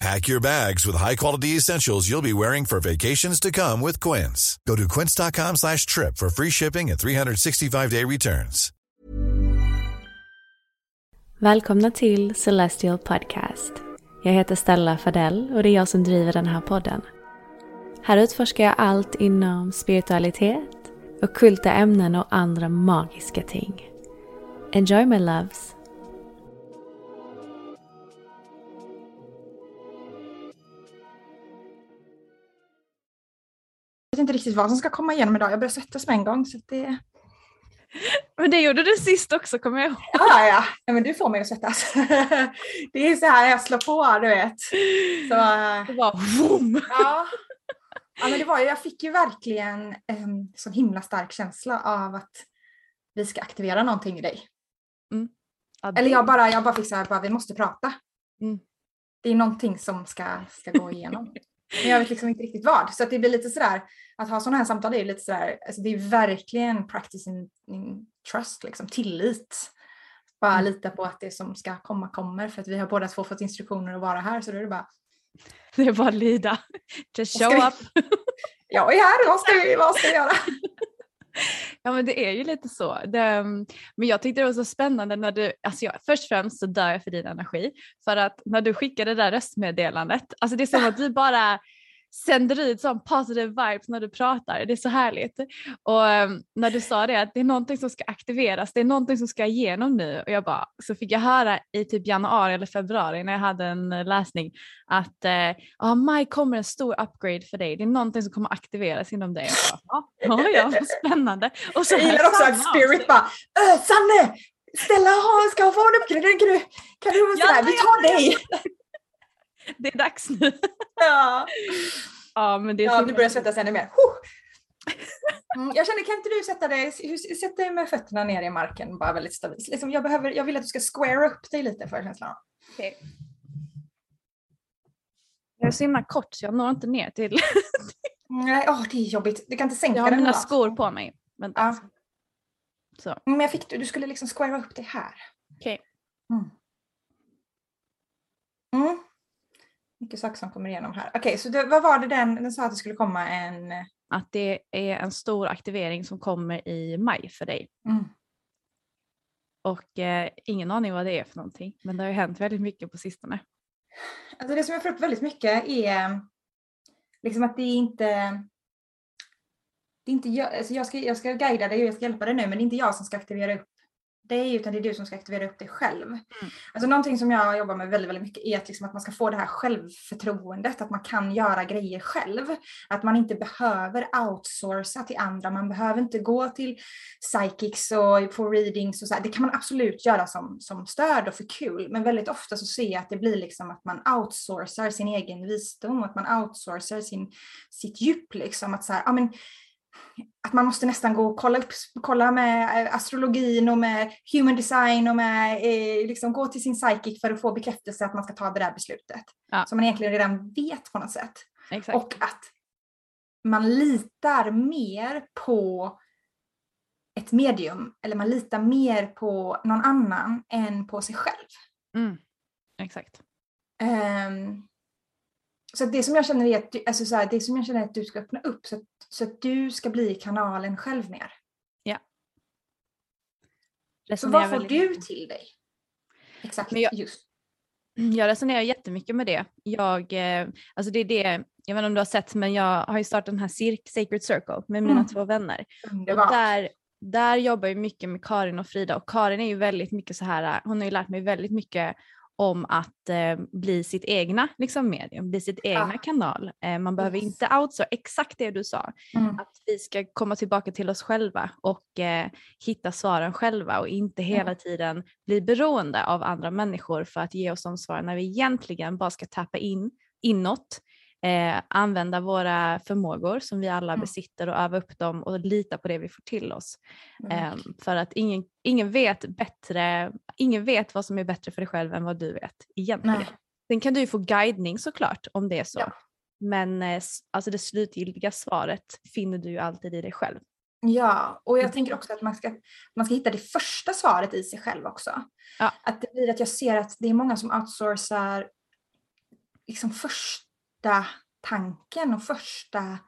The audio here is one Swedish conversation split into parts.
Pack your bags with high-quality essentials you'll be wearing for vacations to come with Quince. Go to quince.com slash trip for free shipping and 365-day returns. Välkomna till Celestial Podcast. Jag heter Stella Fadell och det är jag som driver den här podden. Här utforskar jag allt inom spiritualitet, ockulta ämnen och andra magiska ting. Enjoy my loves! Vet inte riktigt vad som ska komma igenom idag. Jag börjar svettas med en gång. Så det... Men det gjorde du sist också kommer jag ihåg. Ja, ja, ja. men du får mig att svettas. det är så här jag slår på, du vet. Så, det var vroom. Ja. ja, men det var jag fick ju verkligen en så himla stark känsla av att vi ska aktivera någonting i dig. Mm. Ja, det... Eller jag bara, jag bara fick så här, bara, vi måste prata. Mm. Det är någonting som ska, ska gå igenom. Men jag vet liksom inte riktigt vad. Så det blir lite sådär, att ha sådana här samtal det är lite sådär, alltså det är verkligen practice in, in trust, liksom tillit. Bara Mm. lita på att det som ska komma kommer för att vi har båda två fått instruktioner att vara här så då är det bara, Det är bara att lyda. Just show ska up. jag är här, vad ska vi, vad ska vi göra? Ja men det är ju lite så. Det, mm, men jag tyckte det var så spännande när du, alltså jag, först och främst så dör jag för din energi. För att när du skickade det där röstmeddelandet, alltså det är som att du bara sänder ut sån positive vibes när du pratar. Det är så härligt. Och um, när du sa det att det är någonting som ska aktiveras, det är någonting som ska igenom nu. Och jag bara, så fick jag höra i typ januari eller februari när jag hade en eh, läsning att eh, ah, maj kommer en stor upgrade för dig. Det är någonting som kommer aktiveras inom dig. Jag bara, ja, ja, spännande. Och så Jag gillar också att Spirit bara, "Äh, Sanne! Stella ska få en uppgradering, kan du, kan du Ja, sådär, vi ja, tar dig! Det är dags nu. Ja. Ja, men det är Ja, nu börjar jag svettas ännu mer. Mm, jag känner, kan inte du sätta dig, sätt dig med fötterna ner i marken bara väldigt stabilt. Liksom, jag, behöver, jag vill att du ska square upp dig lite för känslan. Okej. Jag är så himma kort så jag når inte ner till. Nej, åh, det är jobbigt. Du kan inte sänka Jag har den mina då. skor på mig. Vänta. Ja. Så, Men jag fick, du skulle liksom square upp dig här. okej. Mm. Mm. Mycket saker som kommer igenom här. Okej, så det, vad var det den, den sa att det skulle komma en... Att det är en stor aktivering som kommer i maj för dig. Mm. Och eh, ingen aning vad det är för någonting. Men det har ju hänt väldigt mycket på sistone. Alltså det som jag får upp väldigt mycket är liksom att det är inte... Det är inte jag, alltså jag, ska, jag ska guida dig och jag ska hjälpa dig nu men det är inte jag som ska aktivera upp dig utan det är du som ska aktivera upp dig själv. Alltså någonting som jag jobbar med väldigt, väldigt mycket är att, liksom att man ska få det här självförtroendet, att man kan göra grejer själv. Att man inte behöver outsourca till andra, man behöver inte gå till psychics och få readings och så. Det kan man absolut göra som, som stöd och för kul, men väldigt ofta så ser jag att det blir liksom att man outsourcar sin egen visdom, att man outsourcar sin, sitt djup liksom. Att så här, ja, men, att man måste nästan gå och kolla, upp, kolla med eh, astrologin och med human design och med, eh, liksom gå till sin psychic för att få bekräftelse att man ska ta det där beslutet. Ja. Som man egentligen redan vet på något sätt. Exakt. Och att man litar mer på ett medium eller man litar mer på någon annan än på sig själv. Mm. Exakt. Um, så det som jag känner är att du, alltså så här, det som jag känner är att du ska öppna upp så att, så att du ska bli kanalen själv mer. Ja. Så vad får du till dig? Exakt, jag- just. Jag resonerar jättemycket med det. Jag, eh, alltså det är det, jag vet inte om du har sett, men jag har ju startat den här Cirk, Sacred Circle med mina Mm. två vänner. Och Underbart. där, där jobbar jag mycket med Karin och Frida och Karin är ju väldigt mycket så här, hon har ju lärt mig väldigt mycket om att eh, bli sitt egna liksom, medium, bli sitt egna Ja. kanal. Eh, man behöver Yes. inte outsourca, exakt det du sa, Mm. att vi ska komma tillbaka till oss själva och eh, hitta svaren själva och inte hela Mm. tiden bli beroende av andra människor för att ge oss de svaren när vi egentligen bara ska tappa in inåt, eh, använda våra förmågor som vi alla Mm. besitter och öva upp dem och lita på det vi får till oss. Mm. Ehm, för att ingen, ingen vet bättre, ingen vet vad som är bättre för dig själv än vad du vet egentligen. Nej. Sen kan du ju få guidning såklart om det är så. Ja. Men eh, alltså det slutgiltiga svaret finner du ju alltid i dig själv. Ja, och jag tänker också att man ska, man ska hitta det första svaret i sig själv också. Ja. Att det blir att jag ser att det är många som outsourcar liksom första tanken och första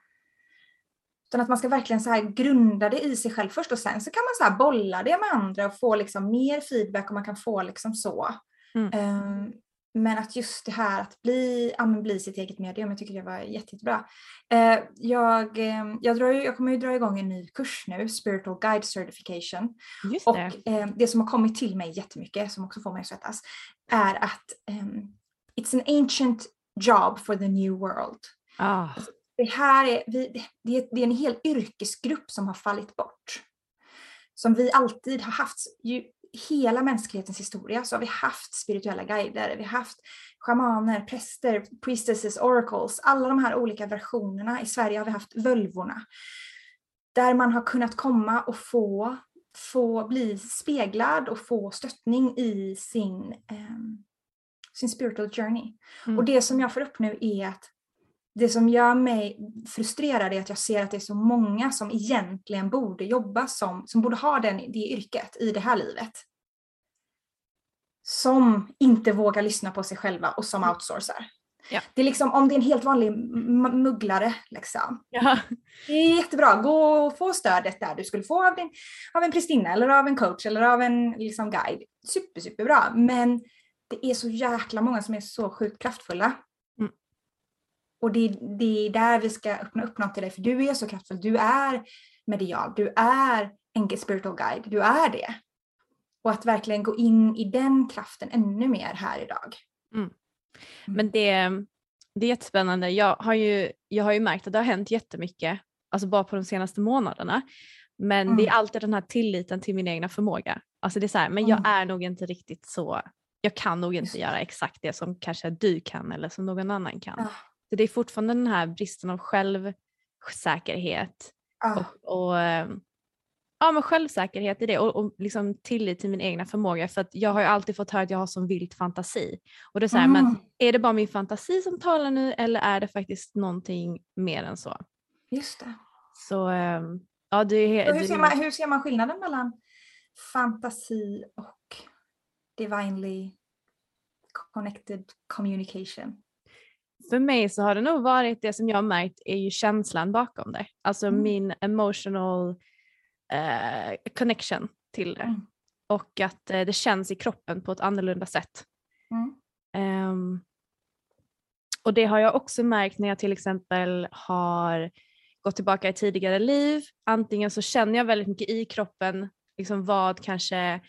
utan att man ska verkligen så här grunda det i sig själv först och sen så kan man så bolla det med andra och få liksom mer feedback och man kan få liksom så. Mm. Ehm, men att just det här att bli, ja, men bli sitt eget medium, jag tycker det var jätte, jättebra. Eh, jag, eh, jag, drar, ju- jag kommer ju dra igång en ny kurs nu, Spiritual Guide Certification. Just Och det. eh, det som har kommit till mig jättemycket, som också får mig att svettas, är att ehm, it's an ancient job for the new world. Ah, Det här är, vi, det, är, det är en hel yrkesgrupp som har fallit bort. Som vi alltid har haft. Ju, hela mänsklighetens historia så har vi haft spirituella guider, vi har haft schamaner, präster, priestesses, oracles, alla de här olika versionerna. I Sverige har vi haft völvorna. Där man har kunnat komma och få, få bli speglad och få stöttning i sin, ehm, sin spiritual journey. Mm. Och det som jag får upp nu är att det som gör mig frustrerad är att jag ser att det är så många som egentligen borde jobba som, som borde ha den, det yrket i det här livet. Som inte vågar lyssna på sig själva och som outsourcar. Ja. Det är liksom om det är en helt vanlig mugglare liksom. ja. Det är jättebra, gå och få stödet där du skulle få av, din, av en prästinna eller av en coach eller av en liksom, guide. Super, superbra. Men det är så jäkla många som är så sjukt kraftfulla. Mm. Och det, det är där vi ska öppna upp något till dig, för du är så kraftfull. Du är medial, du är en spiritual guide, du är det. Och att verkligen gå in i den kraften ännu mer här idag. Men det, det är jättespännande. Jag har, ju, jag har ju märkt att det har hänt jättemycket, alltså bara på de senaste månaderna. Men det är Mm. alltid den här tilliten till min egna förmåga. Alltså det är så här, men jag Mm. är nog inte riktigt så, jag kan nog inte göra exakt det som kanske du kan eller som någon annan kan. Ja. Så det är fortfarande den här bristen av självsäkerhet Ah, och, och eh, ja, men självsäkerhet i det och, och liksom tillit till min egna förmåga. För att jag har ju alltid fått höra att jag har sån vilt fantasi. Och det är så här, men Mm. är det bara min fantasi som talar nu eller är det faktiskt någonting mer än så? just det. Så ehm, ja, he- hur, ser man, hur ser man skillnaden mellan fantasi och divinely connected communication? För mig så har det nog varit det som jag har märkt är ju känslan bakom det. Alltså Mm. min emotional eh, connection till det. Mm. Och att eh, det känns i kroppen på ett annorlunda sätt. Mm. Ehm, och det har jag också märkt när jag till exempel har gått tillbaka i tidigare liv. Antingen så känner jag väldigt mycket i kroppen liksom vad kanske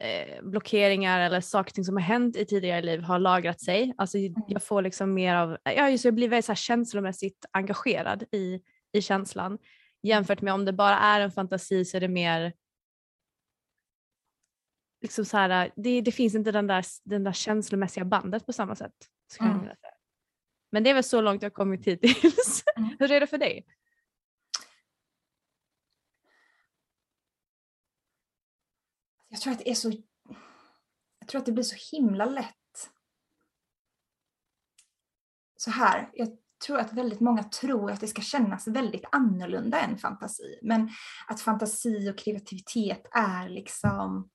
eh, blockeringar eller saker och ting som har hänt i tidigare liv har lagrat sig. Alltså jag får liksom mer av, ja just jag blir väldigt så här känslomässigt engagerad i, i känslan. Jämfört med om det bara är en fantasi så är det mer liksom så här, det, det finns inte den där, den där känslomässiga bandet på samma sätt. Mm. Men det är väl så långt jag kommit hittills. Mm. Hur är det för dig? Jag tror att det är så... Jag tror att det blir så himla lätt. Så här, jag, tror att väldigt många tror att det ska kännas väldigt annorlunda än fantasi. Men att fantasi och kreativitet är liksom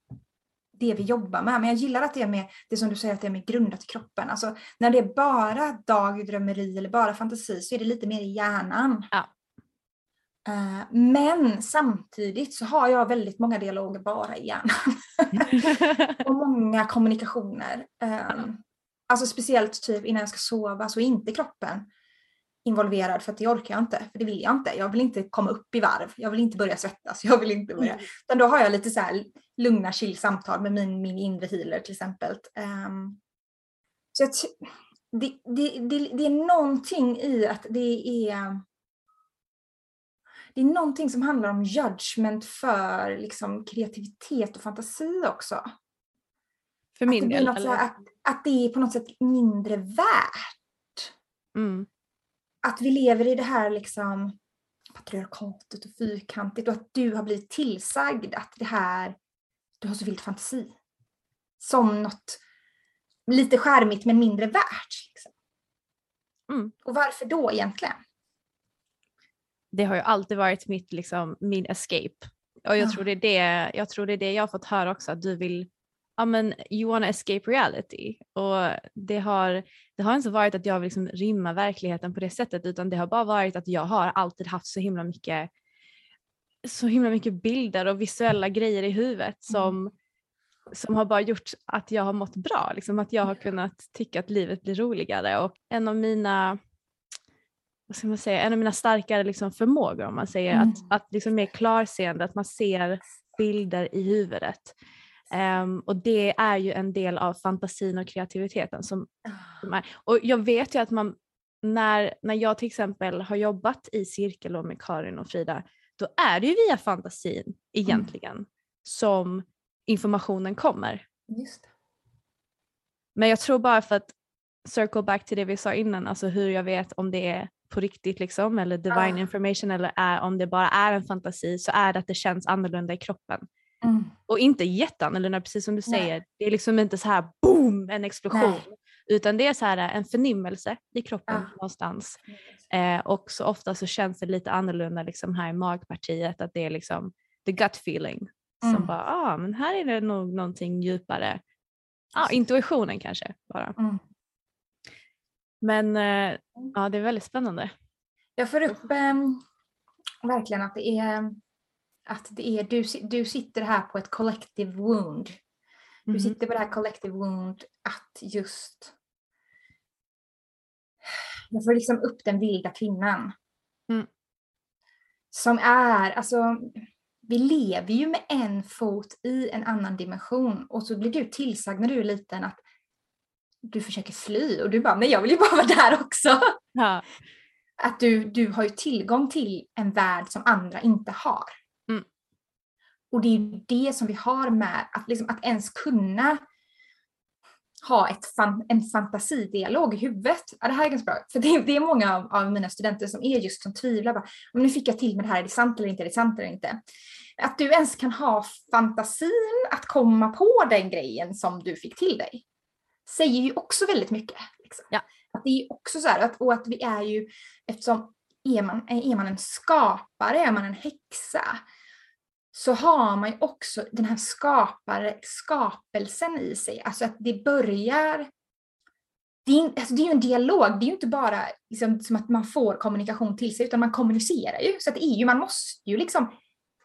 det vi jobbar med. Men jag gillar att det är med, det som du säger, att det är med grundat i kroppen. Alltså när det är bara dagdrömmeri eller bara fantasi så är det lite mer i hjärnan. Ja. Eh, Men samtidigt så har jag väldigt många dialoger bara i hjärnan. och många kommunikationer. Um, alltså speciellt typ innan jag ska sova så är inte kroppen involverad för att det orkar jag inte. För det vill jag inte. Jag vill inte komma upp i varv. Jag vill inte börja svettas. Jag vill inte börja. Utan då har jag lite så här lugna chill samtal med min, min inre healer till exempel. Um, så det, det, det, det är någonting i att det är det är någonting som handlar om judgment för liksom, kreativitet och fantasi också. För Att min blir del. något Eller? att, att det är på något sätt mindre värt. Mm. Att vi lever i det här liksom patriarkatet och fyrkantigt och att du har blivit tillsagd att det här, du har så vild fantasi. Som något lite skärmigt men mindre värt. Liksom. Mm. Och varför då egentligen? Det har ju alltid varit mitt, liksom, min escape. Och jag, Ja. tror det är det, jag tror det är det jag har fått höra också, att du vill, ja men you wanna escape reality. Och det har, det har inte varit att jag vill liksom rymma verkligheten på det sättet utan det har bara varit att jag har alltid haft så himla mycket så himla mycket bilder och visuella grejer i huvudet som, som har bara gjort att jag har mått bra. Liksom att jag har kunnat tycka att livet blir roligare. Och en av mina vad ska man säga, en av mina starkare liksom förmågor om man säger Mm. att, att liksom mer klarseende, att man ser bilder i huvudet. Ehm, och det är ju en del av fantasin och kreativiteten. Som, som är. Och jag vet ju att man, när, när jag till exempel har jobbat i cirkel och med Karin och Frida, då är det ju via fantasin egentligen som informationen kommer. Men jag tror bara för att circle back till det vi sa innan, alltså hur jag vet om det är på riktigt liksom, eller divine Ah. information eller är, om det bara är en fantasi så är det att det känns annorlunda i kroppen. Mm. Och inte jätteannorlunda, precis som du Nej. säger. Det är liksom inte så här boom, en explosion. Nej. Utan det är så här en förnimmelse i kroppen Ah. någonstans. Eh, och så ofta så känns det lite annorlunda liksom här i magpartiet, att det är liksom the gut feeling. Som Mm. bara, ah, men här är det nog någonting djupare. Ja, intuitionen kanske bara. Mm. Men eh, ja, det är väldigt spännande. Jag får upp ehm, verkligen att det är att det är du, du sitter här på ett collective wound. Du Mhm. sitter på det här collective wound att just jag får liksom upp den vilda kvinnan. Mm. Som är, alltså vi lever ju med en fot i en annan dimension och så blir du tillsagd när du är liten att du försöker fly och du bara, men jag vill ju bara vara där också. Ja. Att du, du har ju tillgång till en värld som andra inte har. Mm. Och det är ju det som vi har med att, liksom, att ens kunna ha ett fan, en fantasidialog i huvudet. Ja, det här är ganska bra. För det, det är många av, av mina studenter som är just som tvivlar. Bara, "Men nu fick jag till med det här, är det sant eller inte? Är det sant eller inte? Att du ens kan ha fantasin att komma på den grejen som du fick till dig. Säger ju också väldigt mycket. Liksom. Ja. Att det är också så här, att, och att vi är ju, eftersom är man, är man en skapare, är man en häxa, så har man ju också den här skapare, skapelsen i sig. Alltså att det börjar... Det är, alltså det är ju en dialog, det är ju inte bara liksom, som att man får kommunikation till sig, utan man kommunicerar ju. Så att det är ju, man måste ju liksom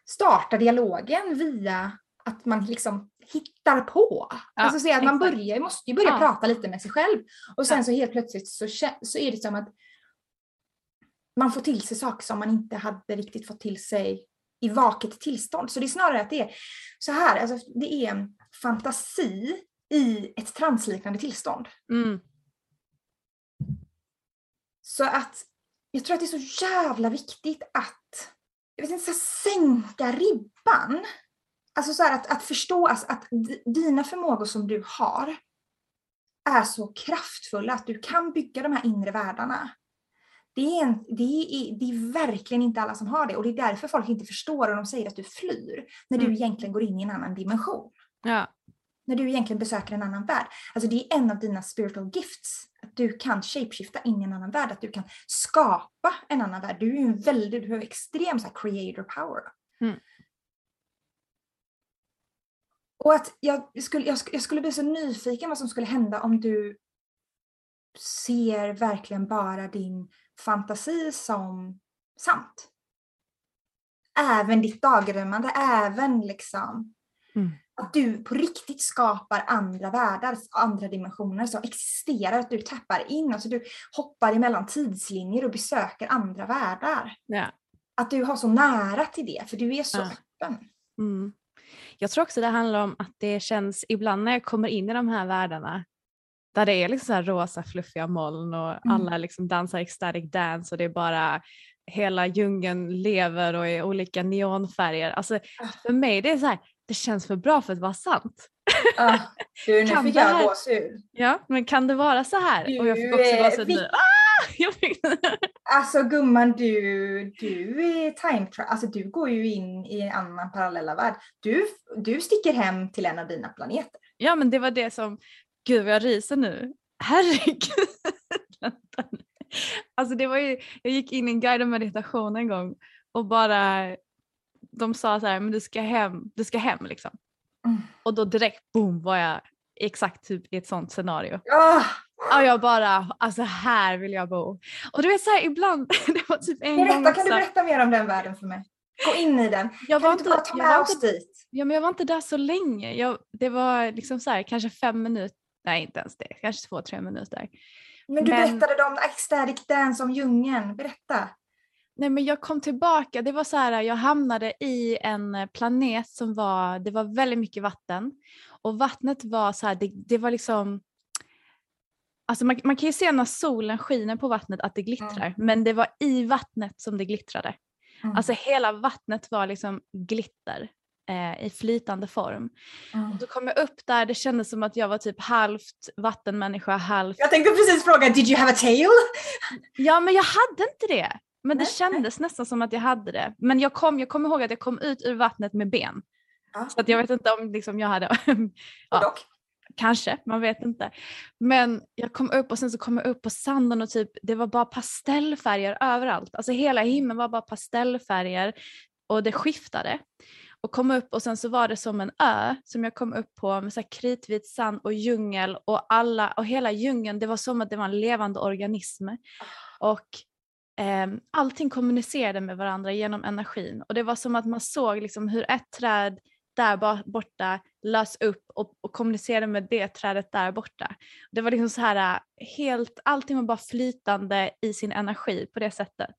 starta dialogen via att man liksom hittar på. Ja, alltså så att man börjar, måste ju börja Ja. prata lite med sig själv. Och sen Ja. så helt plötsligt så, så är det som att man får till sig saker som man inte hade riktigt fått till sig i vaket tillstånd. Så det är snarare att det är så här, alltså det är en fantasi i ett transliknande tillstånd. Mm. Så att jag tror att det är så jävla viktigt att jag vet inte, så sänka ribban. Alltså så här att, att förstå alltså, att dina förmågor som du har är så kraftfulla att du kan bygga de här inre världarna. Det är, en, det, är, det är verkligen inte alla som har det och det är därför folk inte förstår och de säger att du flyr när du Mm. egentligen går in i en annan dimension Ja. när du egentligen besöker en annan värld. Alltså det är en av dina spiritual gifts. Att du kan shapeshifta in i en annan värld, att du kan skapa en annan värld. Du är ju en väldigt, du har extrem så creator power. Mm. Och att jag skulle, jag, jag skulle bli så nyfiken vad som skulle hända om du ser verkligen bara din fantasi som sant. Även ditt dagdrömmande, även liksom Mm. att du på riktigt skapar andra världar, andra dimensioner som existerar, att du tappar in, alltså du hoppar emellan tidslinjer och besöker andra världar. Ja. Att du har så nära till det, för du är så Ja. öppen. Mm. Jag tror också det handlar om att det känns ibland när jag kommer in i de här världarna där det är liksom så här rosa fluffiga moln och Mm. alla liksom dansar ecstatic dance och det är bara hela djungeln lever och är olika neonfärger. Alltså Ah. för mig det är så här, det känns för bra för att vara sant. Ah, du, nu Kan fick jag här- gåshud. Ja, men kan det vara så här? och jag fick Du, också gåshud nu. Ah! Jag fick... Alltså gumman, du, du är time tra- alltså du går ju in i en annan parallella värld. Du, du sticker hem till en av dina planeter. Ja men det var det som, gud vad jag ryser nu. Herregud. Alltså det var ju, jag gick in i en guidad meditation en gång och bara, de sa så här, men du ska hem, du ska hem liksom. Mm. Och då direkt boom var jag exakt typ i ett sånt scenario. Ah, Och jag bara, alltså här vill jag bo. Och du vet så här ibland, det var typ en gång berätta, kan du också- berätta mer om den världen för mig? Gå in i den. jag Kan var du inte inte, bara ta med inte oss dit? Ja men jag var inte där så länge. Jag, det var liksom så här, kanske fem minuter, nej inte ens det, kanske två, tre minuter. Men du Men- berättade om ecstatic dance, om djungeln. Berätta. Nej men jag kom tillbaka, det var så här, jag hamnade i en planet som var, det var väldigt mycket vatten. Och vattnet var så här, det, det var liksom, alltså man, man kan ju se när solen skiner på vattnet att det glittrar, men det var i vattnet som det glittrade. Mm. Alltså hela vattnet var liksom glitter eh, i flytande form. Mm. Och så kom jag upp där, det kändes som att jag var typ halvt vattenmänniska, halvt... Jag tänkte precis fråga, did you have a tail? Ja men jag hade inte det. Men det Nej, kändes nästan som att jag hade det. Men jag kom, jag kommer ihåg att jag kom ut ur vattnet med ben. Ja. Så att jag vet inte om liksom jag hade, ja, kanske, man vet inte. Men jag kom upp och sen så kom jag upp på sanden och typ det var bara pastellfärger överallt. Alltså hela himlen var bara pastellfärger och det skiftade. Och kom upp och sen så var det som en ö som jag kom upp på med så kritvit sand och djungel och alla och hela djungeln det var som att det var en levande organism. Och ehm, allting kommunicerade med varandra genom energin och det var som att man såg liksom hur ett träd där borta lös upp och, och kommunicerade med det trädet där borta. Det var liksom så här äh, helt, allting var bara flytande i sin energi på det sättet.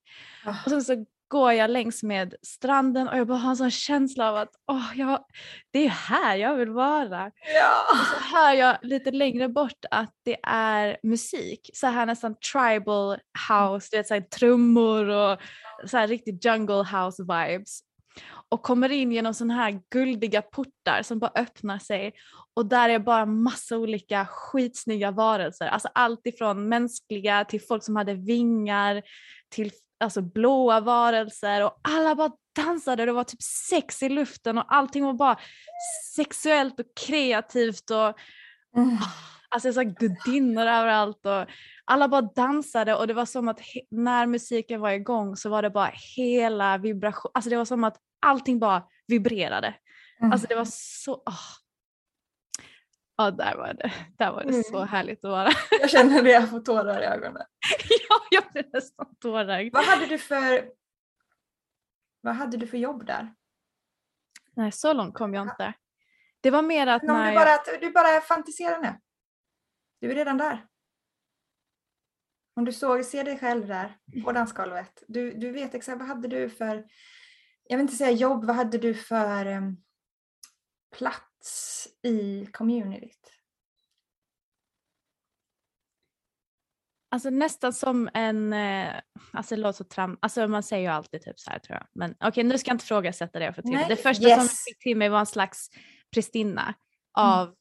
Ah. Och sen så går jag längs med stranden och jag bara har en sån känsla av att åh, jag, det är här jag vill vara. Ja. Och så hör jag lite längre bort att det är musik, så här nästan tribal house, du vet så här trummor och så här riktigt jungle house vibes. Och kommer in genom sådana här guldiga portar som bara öppnar sig och där är bara massa olika skitsnygga varelser. Alltså allt ifrån mänskliga till folk som hade vingar till alltså blåa varelser och alla bara dansade och det var typ sex i luften och allting var bara sexuellt och kreativt och Mm. Alltså jag sa gudinnor överallt och alla bara dansade och det var som att när musiken var igång så var det bara hela vibration, alltså det var som att allting bara vibrerade. Mm. Alltså det var så, åh. Ja, där var det, där var det så Mm. härligt att vara. Jag känner det, jag får tårar i ögonen. ja, jag blev nästan tårögd. Vad hade du för vad hade du för jobb där? Nej, så långt kom jag inte. Det var mer att om när du jag... bara, du bara fantiserar nu. Du är redan där. Om du såg, ser dig själv där på dansgolvet. Du, du vet exakt vad hade du för, jag vill inte säga jobb, vad hade du för em, plats i communityt? Alltså nästan som en, eh, alltså det låter så tram, alltså man säger ju alltid typ så här tror jag. Men okej nu ska jag inte ifrågasätta det jag får till. Det första som jag yes. fick till mig var en slags prästinna av,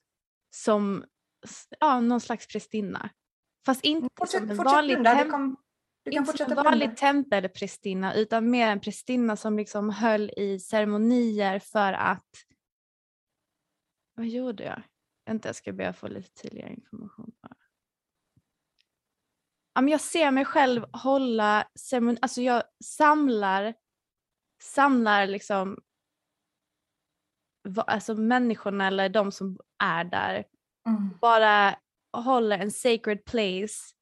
som, ja någon slags prästinna. Fast inte Fortsätt, som en vanlig, blunda, du, kan inte en vanlig tempelprästinna utan mer en prästinna som liksom höll i ceremonier för att, vad gjorde jag? Vänta jag ska be att få lite tydligare information. bara. ja, men jag ser mig själv hålla ceremoni, alltså jag samlar, samlar liksom alltså människorna eller de som är där. Mm. Bara håller en sacred place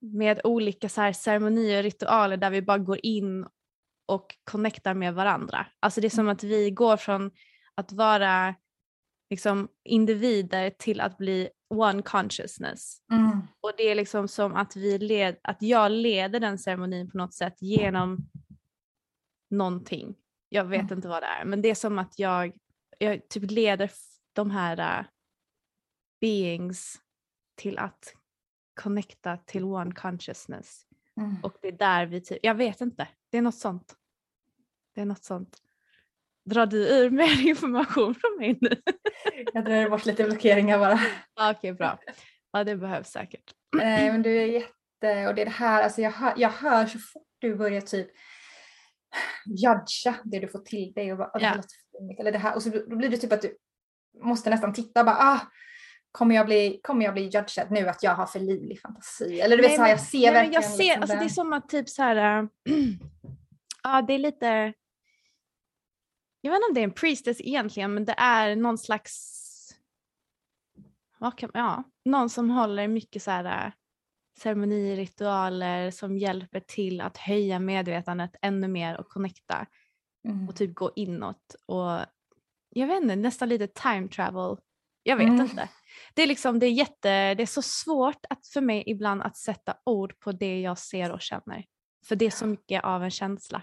med olika så här ceremonier och ritualer där vi bara går in och connectar med varandra. Alltså det är som att vi går från att vara liksom individer till att bli one consciousness. Mm. Och det är liksom som att, vi led, att jag leder den ceremonin på något sätt genom någonting. Jag vet Mm. inte vad det är, men det är som att jag, jag typ leder de här uh, beings till att connecta till one consciousness. Mm. Och det är där vi typ, jag vet inte, det är något sånt. Det är något sånt. Drar du ur mer information från mig nu? Jag drar bort lite blockeringar bara. Ja, Okej, bra. Ja, det behövs säkert. Nej men du är jätte, och det är det här, alltså jag hör, jag hör så fort du börjar typ judga det du får till dig och bara, "Ah, det flummigt", eller det här, och så då blir det typ att du måste nästan titta och bara, ah, kommer jag bli, kommer jag bli judgad nu att jag har för livlig fantasi? Eller du vet Nej, så här, jag ser Nej, verkligen jag ser, liksom alltså, det är det. som att typ så här, äh, ja det är lite, jag vet inte om det är en priestess egentligen men det är någon slags, vad kan, ja, någon som håller mycket så här äh, ceremoniritualer som hjälper till att höja medvetandet ännu mer och connecta Mm. och typ gå inåt och jag vet inte, nästan lite time travel. Jag vet Mm. inte. Det är liksom, det är jätte, det är så svårt att för mig ibland att sätta ord på det jag ser och känner. För det är så mycket av en känsla.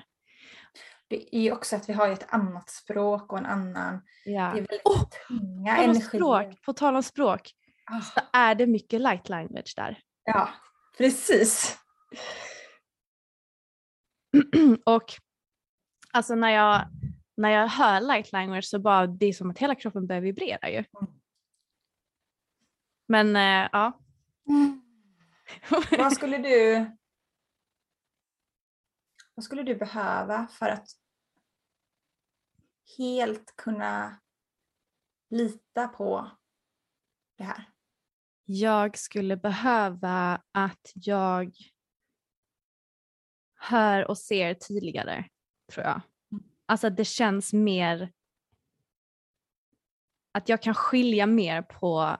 Det är ju också att vi har ett annat språk och en annan, Ja. det är väldigt Åh, tunga energier. språk, på tal om språk Ah, så är det mycket light language där. ja, precis. och alltså när jag, när jag hör light language så bara det är som att hela kroppen börjar vibrera ju. Men eh, ja. Vad skulle du Vad skulle du behöva för att helt kunna lita på det här? Jag skulle behöva att jag hör och ser tydligare, tror jag. Alltså att det känns mer... Att jag kan skilja mer på,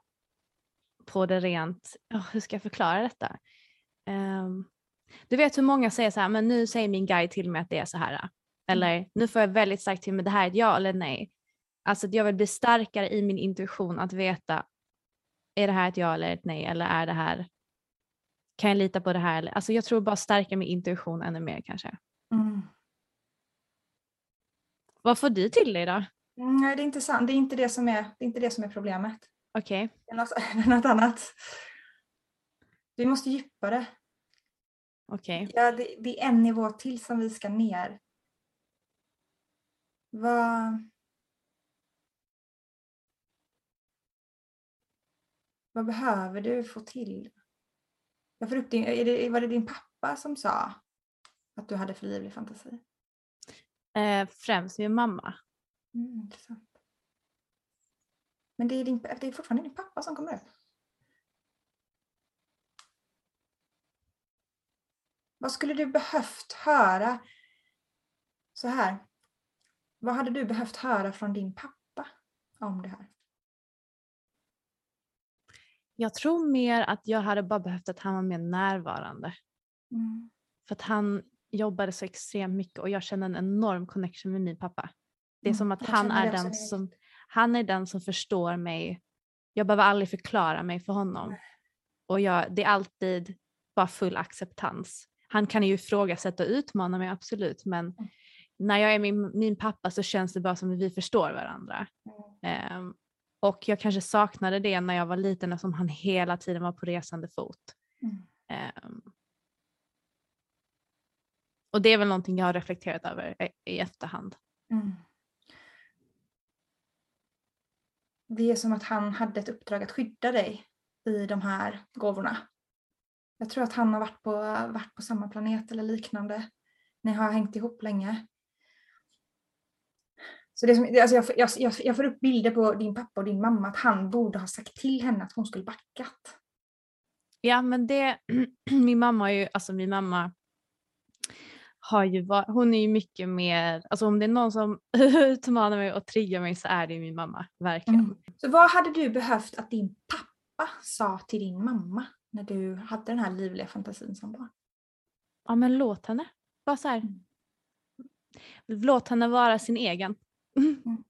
på det rent... åh, hur ska jag förklara detta? Ehm, du vet hur många säger så här, men nu säger min guide till mig att det är så här. Eller nu får jag väldigt starkt till mig, det här är ett ja eller nej. Alltså att jag vill bli starkare i min intuition att veta är det här ett ja eller ett nej eller är det här, kan jag lita på det här? Alltså jag tror bara stärka min intuition ännu mer kanske. Mm. Vad får du till dig då? Mm, Nej, det är inte sant. Det är inte det som är, det är, inte det som är problemet. Okej, är något, annat. Vi måste djupa det. okej. Ja, det, det är en nivå till som vi ska ner. Vad... Vad behöver du få till? Jag får upp din, är det, var det din pappa som sa att du hade för livlig fantasi? Eh, främst min mamma. Mm, intressant. Men det är, din, det är fortfarande din pappa som kommer upp? Vad skulle du behövt höra? Så här. Vad hade du behövt höra från din pappa om det här? Jag tror mer att jag hade bara behövt att han var mer närvarande. Mm. För att han jobbade så extremt mycket och jag känner en enorm connection med min pappa. Det är Mm, som att jag han är den som, han är den som förstår mig. Jag behöver aldrig förklara mig för honom. Och jag, det är alltid bara full acceptans. Han kan ju ifrågasätta och utmana mig absolut men Mm. när jag är min, min pappa så känns det bara som att vi förstår varandra. Ehm, och jag kanske saknade det när jag var liten eftersom han hela tiden var på resande fot. Ehm, och det är väl någonting jag har reflekterat över i, i efterhand. Mm. Det är som att han hade ett uppdrag att skydda dig i de här gåvorna. Jag tror att han har varit på, varit på samma planet eller liknande. Ni har hängt ihop länge. Så det som, alltså jag, får- jag, jag, jag får upp bilder på din pappa och din mamma att han borde ha sagt till henne att hon skulle backat. Ja men det, min mamma är ju, alltså min mamma har ju varit, hon är ju mycket mer, alltså om det är någon som utmanar mig och triggar mig så är det min mamma, verkligen. Mm. Så vad hade du behövt att din pappa sa till din mamma när du hade den här livliga fantasin som barn? Ja men låt henne, bara så här. Mm. Låt henne vara sin egen. Mm.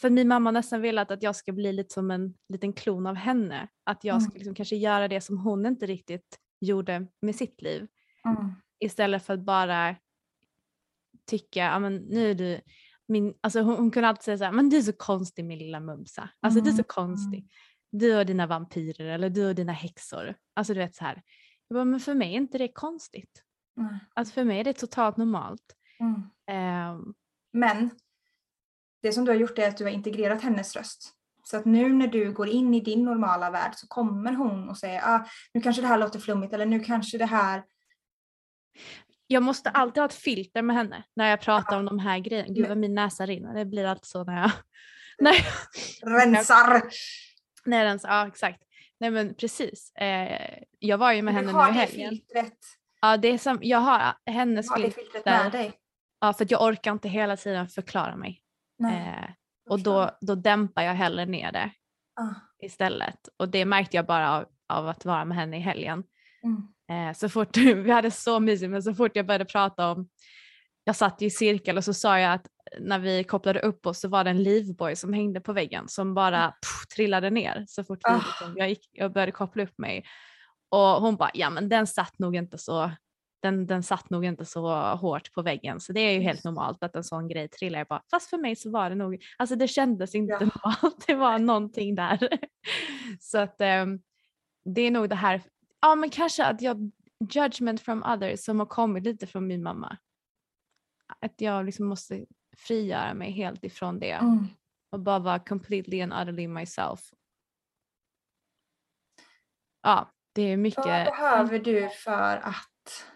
För min mamma har nästan velat att jag ska bli lite som en liten klon av henne. Att jag ska Mm. liksom kanske göra det som hon inte riktigt gjorde med sitt liv. Mm. Istället för att bara tycka, ja men nu är du min, alltså hon, hon kunde alltid säga så här, men du är så konstig min lilla mumsa. Alltså du är så Mm, konstig. Du och dina vampyrer eller du och dina häxor. Alltså du vet så här. Jag bara, men för mig är inte det konstigt. Nej. Alltså för mig är det totalt normalt. Mm. Ehm, Men det som du har gjort är att du har integrerat hennes röst. Så att nu när du går in i din normala värld så kommer hon och säger ah, nu kanske det här låter flummigt eller nu kanske det här... jag måste alltid ha ett filter med henne när jag pratar Ja. om de här grejerna. Gud Men- vad min näsa rinner. Det blir alltid så när jag... när jag Rensar! när den, ja exakt. Nej men precis. Eh, jag var ju med Du henne nu i det helgen. filtret, Ja, det är som, jag har hennes har filter. filtret med dig. Ja, för jag orkar inte hela tiden förklara mig. Nej. Eh, och då, då dämpar jag hellre ner det Ah, istället. Och det märkte jag bara av, av att vara med henne i helgen. mm. Eh, så fort, vi hade så mysigt men så fort jag började prata om, jag satt i cirkel och så sa jag att när vi kopplade upp oss så var det en livboj som hängde på väggen som bara pff, trillade ner så fort liksom, jag, gick, jag började koppla upp mig. Och hon bara, ja men den satt nog inte så den, den satt nog inte så hårt på väggen så det är ju helt normalt att en sån grej trillar. Jag bara, fast för mig så var det nog, alltså det kändes inte Ja. normalt, det var någonting där. så att ehm, det är nog det här, ja men kanske att jag, judgment from others som har kommit lite från min mamma. Att jag liksom måste frigöra mig helt ifrån det Mm. och bara vara completely and utterly myself. Ja, det är mycket. Vad behöver du för att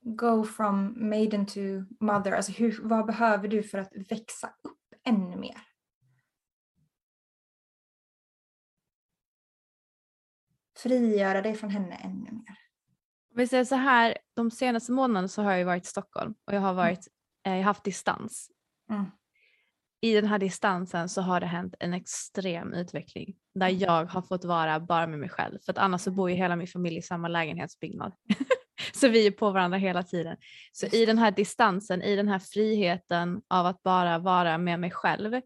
go from maiden to mother? Alltså hur, vad behöver du för att växa upp ännu mer? Frigöra dig från henne ännu mer. Om vi säger så här, de senaste månaderna så har jag varit i Stockholm och jag har varit, eh, jag har haft distans. Mm. I den här distansen så har det hänt en extrem utveckling där jag har fått vara bara med mig själv. För att annars så bor ju hela min familj i samma lägenhetsbyggnad. så vi är på varandra hela tiden. Så i den här distansen, i den här friheten av att bara vara med mig själv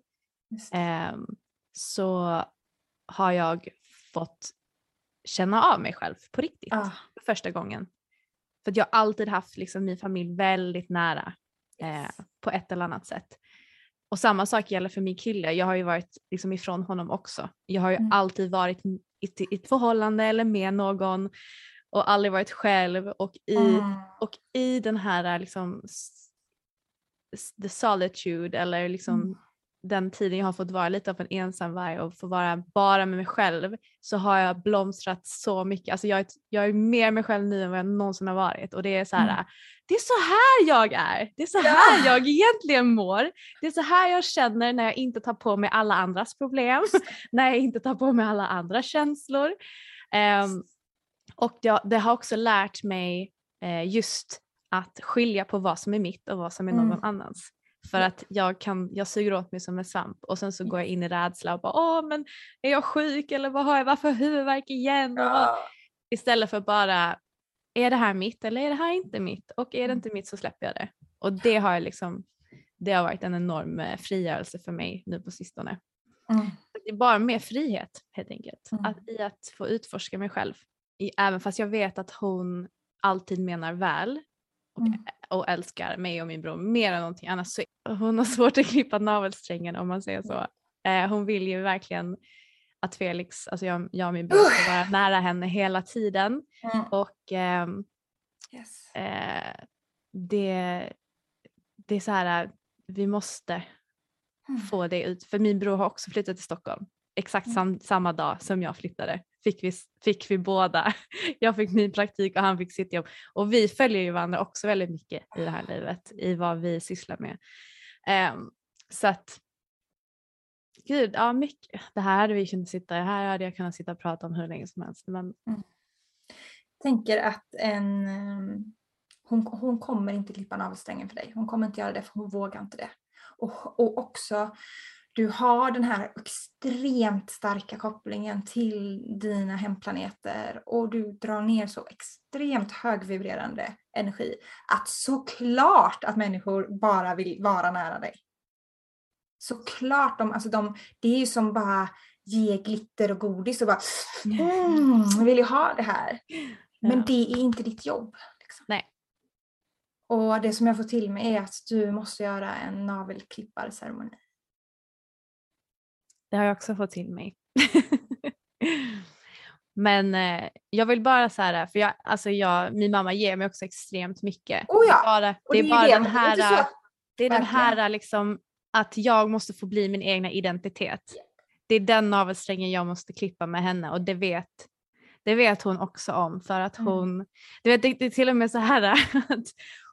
ehm, så har jag fått känna av mig själv på riktigt Ah, för första gången. För jag har alltid haft liksom min familj väldigt nära eh, yes. på ett eller annat sätt. Och samma sak gäller för min kille. Jag har ju varit liksom ifrån honom också. Jag har ju Mm. alltid varit i ett, i ett förhållande eller med någon och aldrig varit själv. Och i, Mm. och i den här liksom the solitude eller liksom Mm. Den tiden jag har fått vara lite av en ensamvarg och få vara bara med mig själv så har jag blomstrat så mycket. Alltså jag, är, jag är mer mig själv nu än vad jag någonsin har varit och det är så här, Mm. det är så här jag är. Det är så Ja. här jag egentligen mår. Det är så här jag känner när jag inte tar på mig alla andras problem, när jag inte tar på mig alla andra känslor. Ehm, och det, det har också lärt mig eh, just att skilja på vad som är mitt och vad som är någon Mm. annans. För att jag, kan, jag suger åt mig som en svamp och sen så går jag in i rädsla och bara åh men är jag sjuk eller vad har jag, varför har jag huvudvärk igen? Ja. Istället för bara är det här mitt eller är det här inte mitt? Och är det Mm. inte mitt så släpper jag det. Och det har jag liksom, det har varit en enorm eh, frigörelse för mig nu på sistone. Mm. Det är bara mer frihet helt enkelt. Mm. Att, I att få utforska mig själv. I, även fast jag vet att hon alltid menar väl och, Mm. och älskar mig och min bror mer än någonting annat. Så hon har svårt att klippa navelsträngen om man säger så. Eh, hon vill ju verkligen att Felix, alltså jag, jag och min bror ska vara nära henne hela tiden. Mm. Och ehm, Yes. eh, det, det är så här, vi måste Mm. få det ut. För min bror har också flyttat till Stockholm. Exakt Mm. sam, samma dag som jag flyttade fick vi, fick vi båda. Jag fick min praktik och han fick sitt jobb. Och vi följer ju varandra också väldigt mycket i det här livet, i vad vi sysslar med. Ehm, så att gud, ja mycket. Det här hade vi kunnat sitta, här hade jag kunnat sitta och prata om hur länge som helst. Men... tänker att en, eh, hon, hon kommer inte klippa navelsträngen för dig. Hon kommer inte göra det för hon vågar inte det. Och, och också, du har den här extremt starka kopplingen till dina hemplaneter och du drar ner så extremt högvibrerande energi att såklart att människor bara vill vara nära dig. Såklart, de, alltså de, det är ju som bara ge glitter och godis och bara mm, vill ju ha det här. Men det är inte ditt jobb. Liksom. Nej. Och det som jag får till mig är att du måste göra en navelklipparceremoni. Det har jag också fått till mig. Men eh, jag vill bara så här, för jag, alltså jag, min mamma ger mig också extremt mycket. Oh ja, Det är bara, det är bara det, den det här, så- det är den här liksom att jag måste få bli min egna identitet. Det är den navelsträngen jag måste klippa med henne och det vet, det vet hon också om för att Mm. hon, du vet det, det är till och med så här att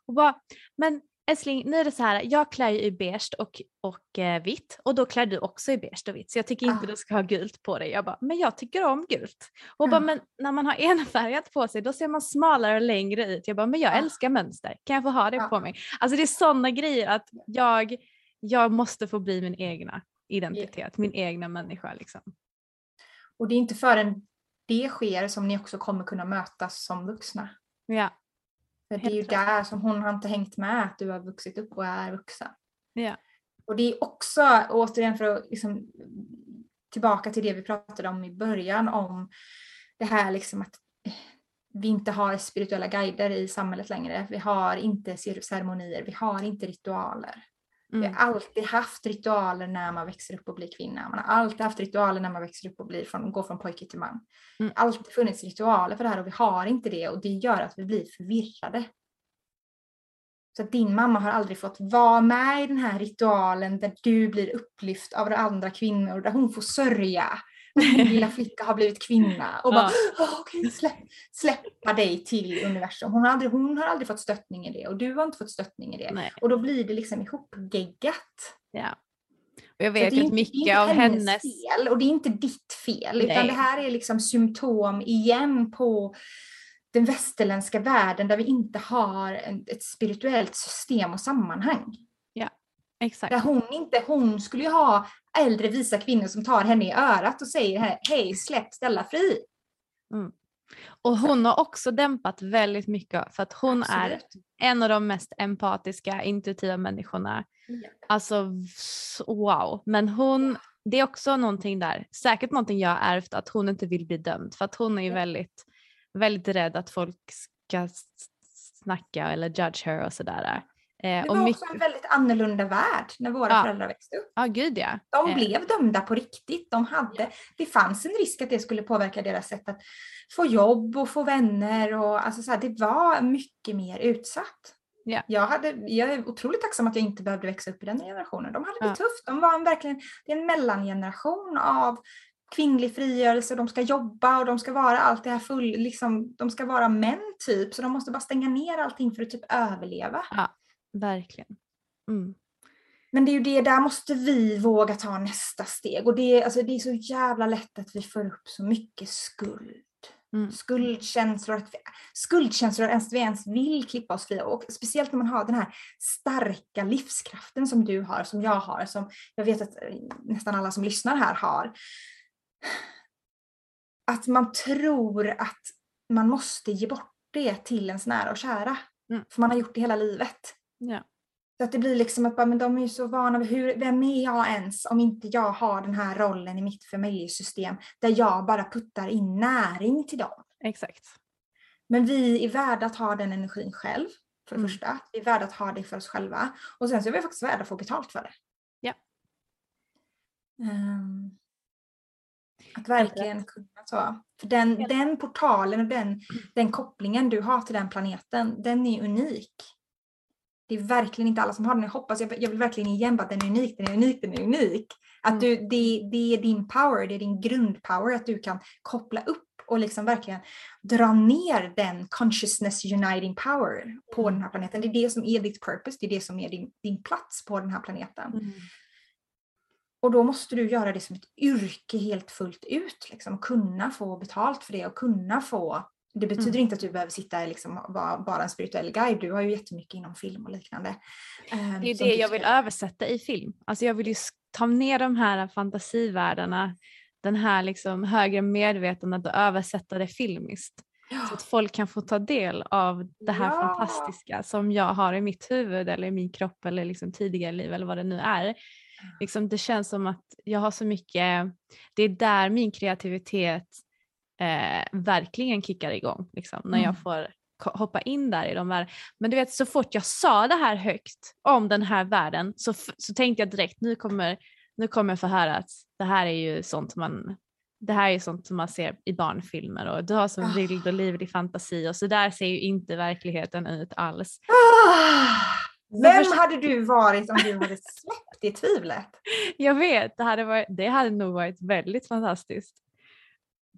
hon bara, men älskling nu är det så här, jag klär ju i beige och, och eh, vitt och då klär du också i beige och vitt så jag tycker inte Ah. du ska ha gult på dig. Jag bara, men jag tycker om gult. Hon Ja. bara, men när man har enfärgat på sig då ser man smalare och längre ut. Jag bara, men jag Ja. älskar mönster, kan jag få ha det Ja. på mig? Alltså det är sådana grejer att jag, jag måste få bli min egna identitet, min egna människa liksom. Och det är inte förrän det sker som ni också kommer kunna mötas som vuxna. Ja, För det är ju där som hon har inte hängt med att du har vuxit upp och är vuxen. ja, Och det är också, återigen för att liksom, tillbaka till det vi pratade om i början om det här liksom att vi inte har spirituella guider i samhället längre. Vi har inte cer- ceremonier, vi har inte ritualer. Vi mm. har alltid haft ritualer när man växer upp och blir kvinna. Man har alltid haft ritualer när man växer upp och blir från, går från pojke till man. Mm. Alltid funnits ritualer för det här och vi har inte det och det gör att vi blir förvirrade. Så att din mamma har aldrig fått vara med i den här ritualen där du blir upplyft av andra kvinnor, där hon får sörja. Din lilla flicka har blivit kvinna och bara "Åh, okej, släpp, släppa dig till universum. Hon har, aldrig, hon har aldrig fått stöttning i det och du har inte fått stöttning i det. Nej, Och då blir det liksom ihopgeggat. ja. Och jag vet att inte- mycket det är av inte hennes, fel och det är inte ditt fel utan Nej. det här är liksom symptom igen på den västerländska världen där vi inte har ett spirituellt system och sammanhang. Exakt. Där hon inte, hon skulle ju ha äldre visa kvinnor som tar henne i örat och säger hej släpp Stella fri. Och hon har också dämpat väldigt mycket för att hon är Absolut. en av de mest empatiska, intuitiva människorna. Ja. Alltså wow. Men hon, det är också någonting där, säkert någonting jag har ärvt att hon inte vill bli dömd för att hon är ju Ja. väldigt, väldigt rädd att folk ska snacka eller judge her och sådär. Eh, Det var mycket, också en väldigt annorlunda värld när våra Ja. föräldrar växte upp. ja gud ja. De Eh, blev dömda på riktigt. De hade, det fanns en risk att det skulle påverka deras sätt att få jobb och få vänner. Och, alltså så här, det var mycket mer utsatt. Ja. Jag, hade, jag är otroligt tacksam att jag inte behövde växa upp i den generationen. De hade det Ja. tufft. De var en, verkligen, det är en mellangeneration av kvinnlig frigörelse. De ska jobba och de ska vara allt det här full, liksom, de ska vara män typ. Så de måste bara stänga ner allting för att typ överleva. Verkligen. Mm. Men det är ju det, där måste vi våga ta nästa steg. Och det är, alltså, det är så jävla lätt att vi får upp så mycket skuld. Mm. Skuldkänslor, att vi, skuldkänslor ens vi ens vill klippa oss fria. Och speciellt när man har den här starka livskraften som du har, som jag har, som jag vet att eh, nästan alla som lyssnar här har. Att man tror att man måste ge bort det till ens nära och kära. Mm. För man har gjort det hela livet. Ja. Så att det blir liksom att men de är ju så vana vid hur, vem är jag ens om inte jag har den här rollen i mitt familjesystem där jag bara puttar in näring till dem. Exakt. Men vi är värda att ha den energin själv, för det Mm. första. Vi är värda att ha det för oss själva. Och sen så är vi faktiskt värda att få betalt för det. Ja. Ehm, att verkligen kunna så. För den, den portalen och den, den kopplingen du har till den planeten, den är unik. Det är verkligen inte alla som har den. Jag hoppas, jag, jag vill verkligen igen att den är unik, den är unik, den är unik. Att du, det, det är din power, det är din grundpower, att du kan koppla upp och liksom verkligen dra ner den consciousness uniting power på den här planeten. Det är det som är ditt purpose, det är det som är din, din plats på den här planeten. Mm. Och då måste du göra det som ett yrke helt fullt ut. Liksom, kunna få betalt för det och kunna få det betyder Mm. inte att du behöver sitta liksom, vara bara en spirituell guide. Du har ju jättemycket inom film och liknande. eh, Det är som det jag vill översätta i film. Alltså jag vill ju ta ner de här fantasivärldarna, den här liksom högre medvetandet och översätta det filmiskt. Så att folk kan få ta del av det här Ja. fantastiska som jag har i mitt huvud eller i min kropp eller liksom tidigare liv eller vad det nu är. Liksom det känns som att jag har så mycket, det är där min kreativitet eh, verkligen kickar igång. Liksom, när jag Mm. får ko- hoppa in där i de världarna. Men du vet så fort jag sa det här högt om den här världen så, så tänkte jag direkt nu kommer, nu kommer jag få höra att det här är ju sånt man det här är sånt som man ser i barnfilmer och du har Ah. vild och livlig fantasi och så där ser ju inte verkligheten ut alls. Ah! Vem hade du varit om du hade släppt det tvivlet? Jag vet, det hade, varit, det hade nog varit väldigt fantastiskt.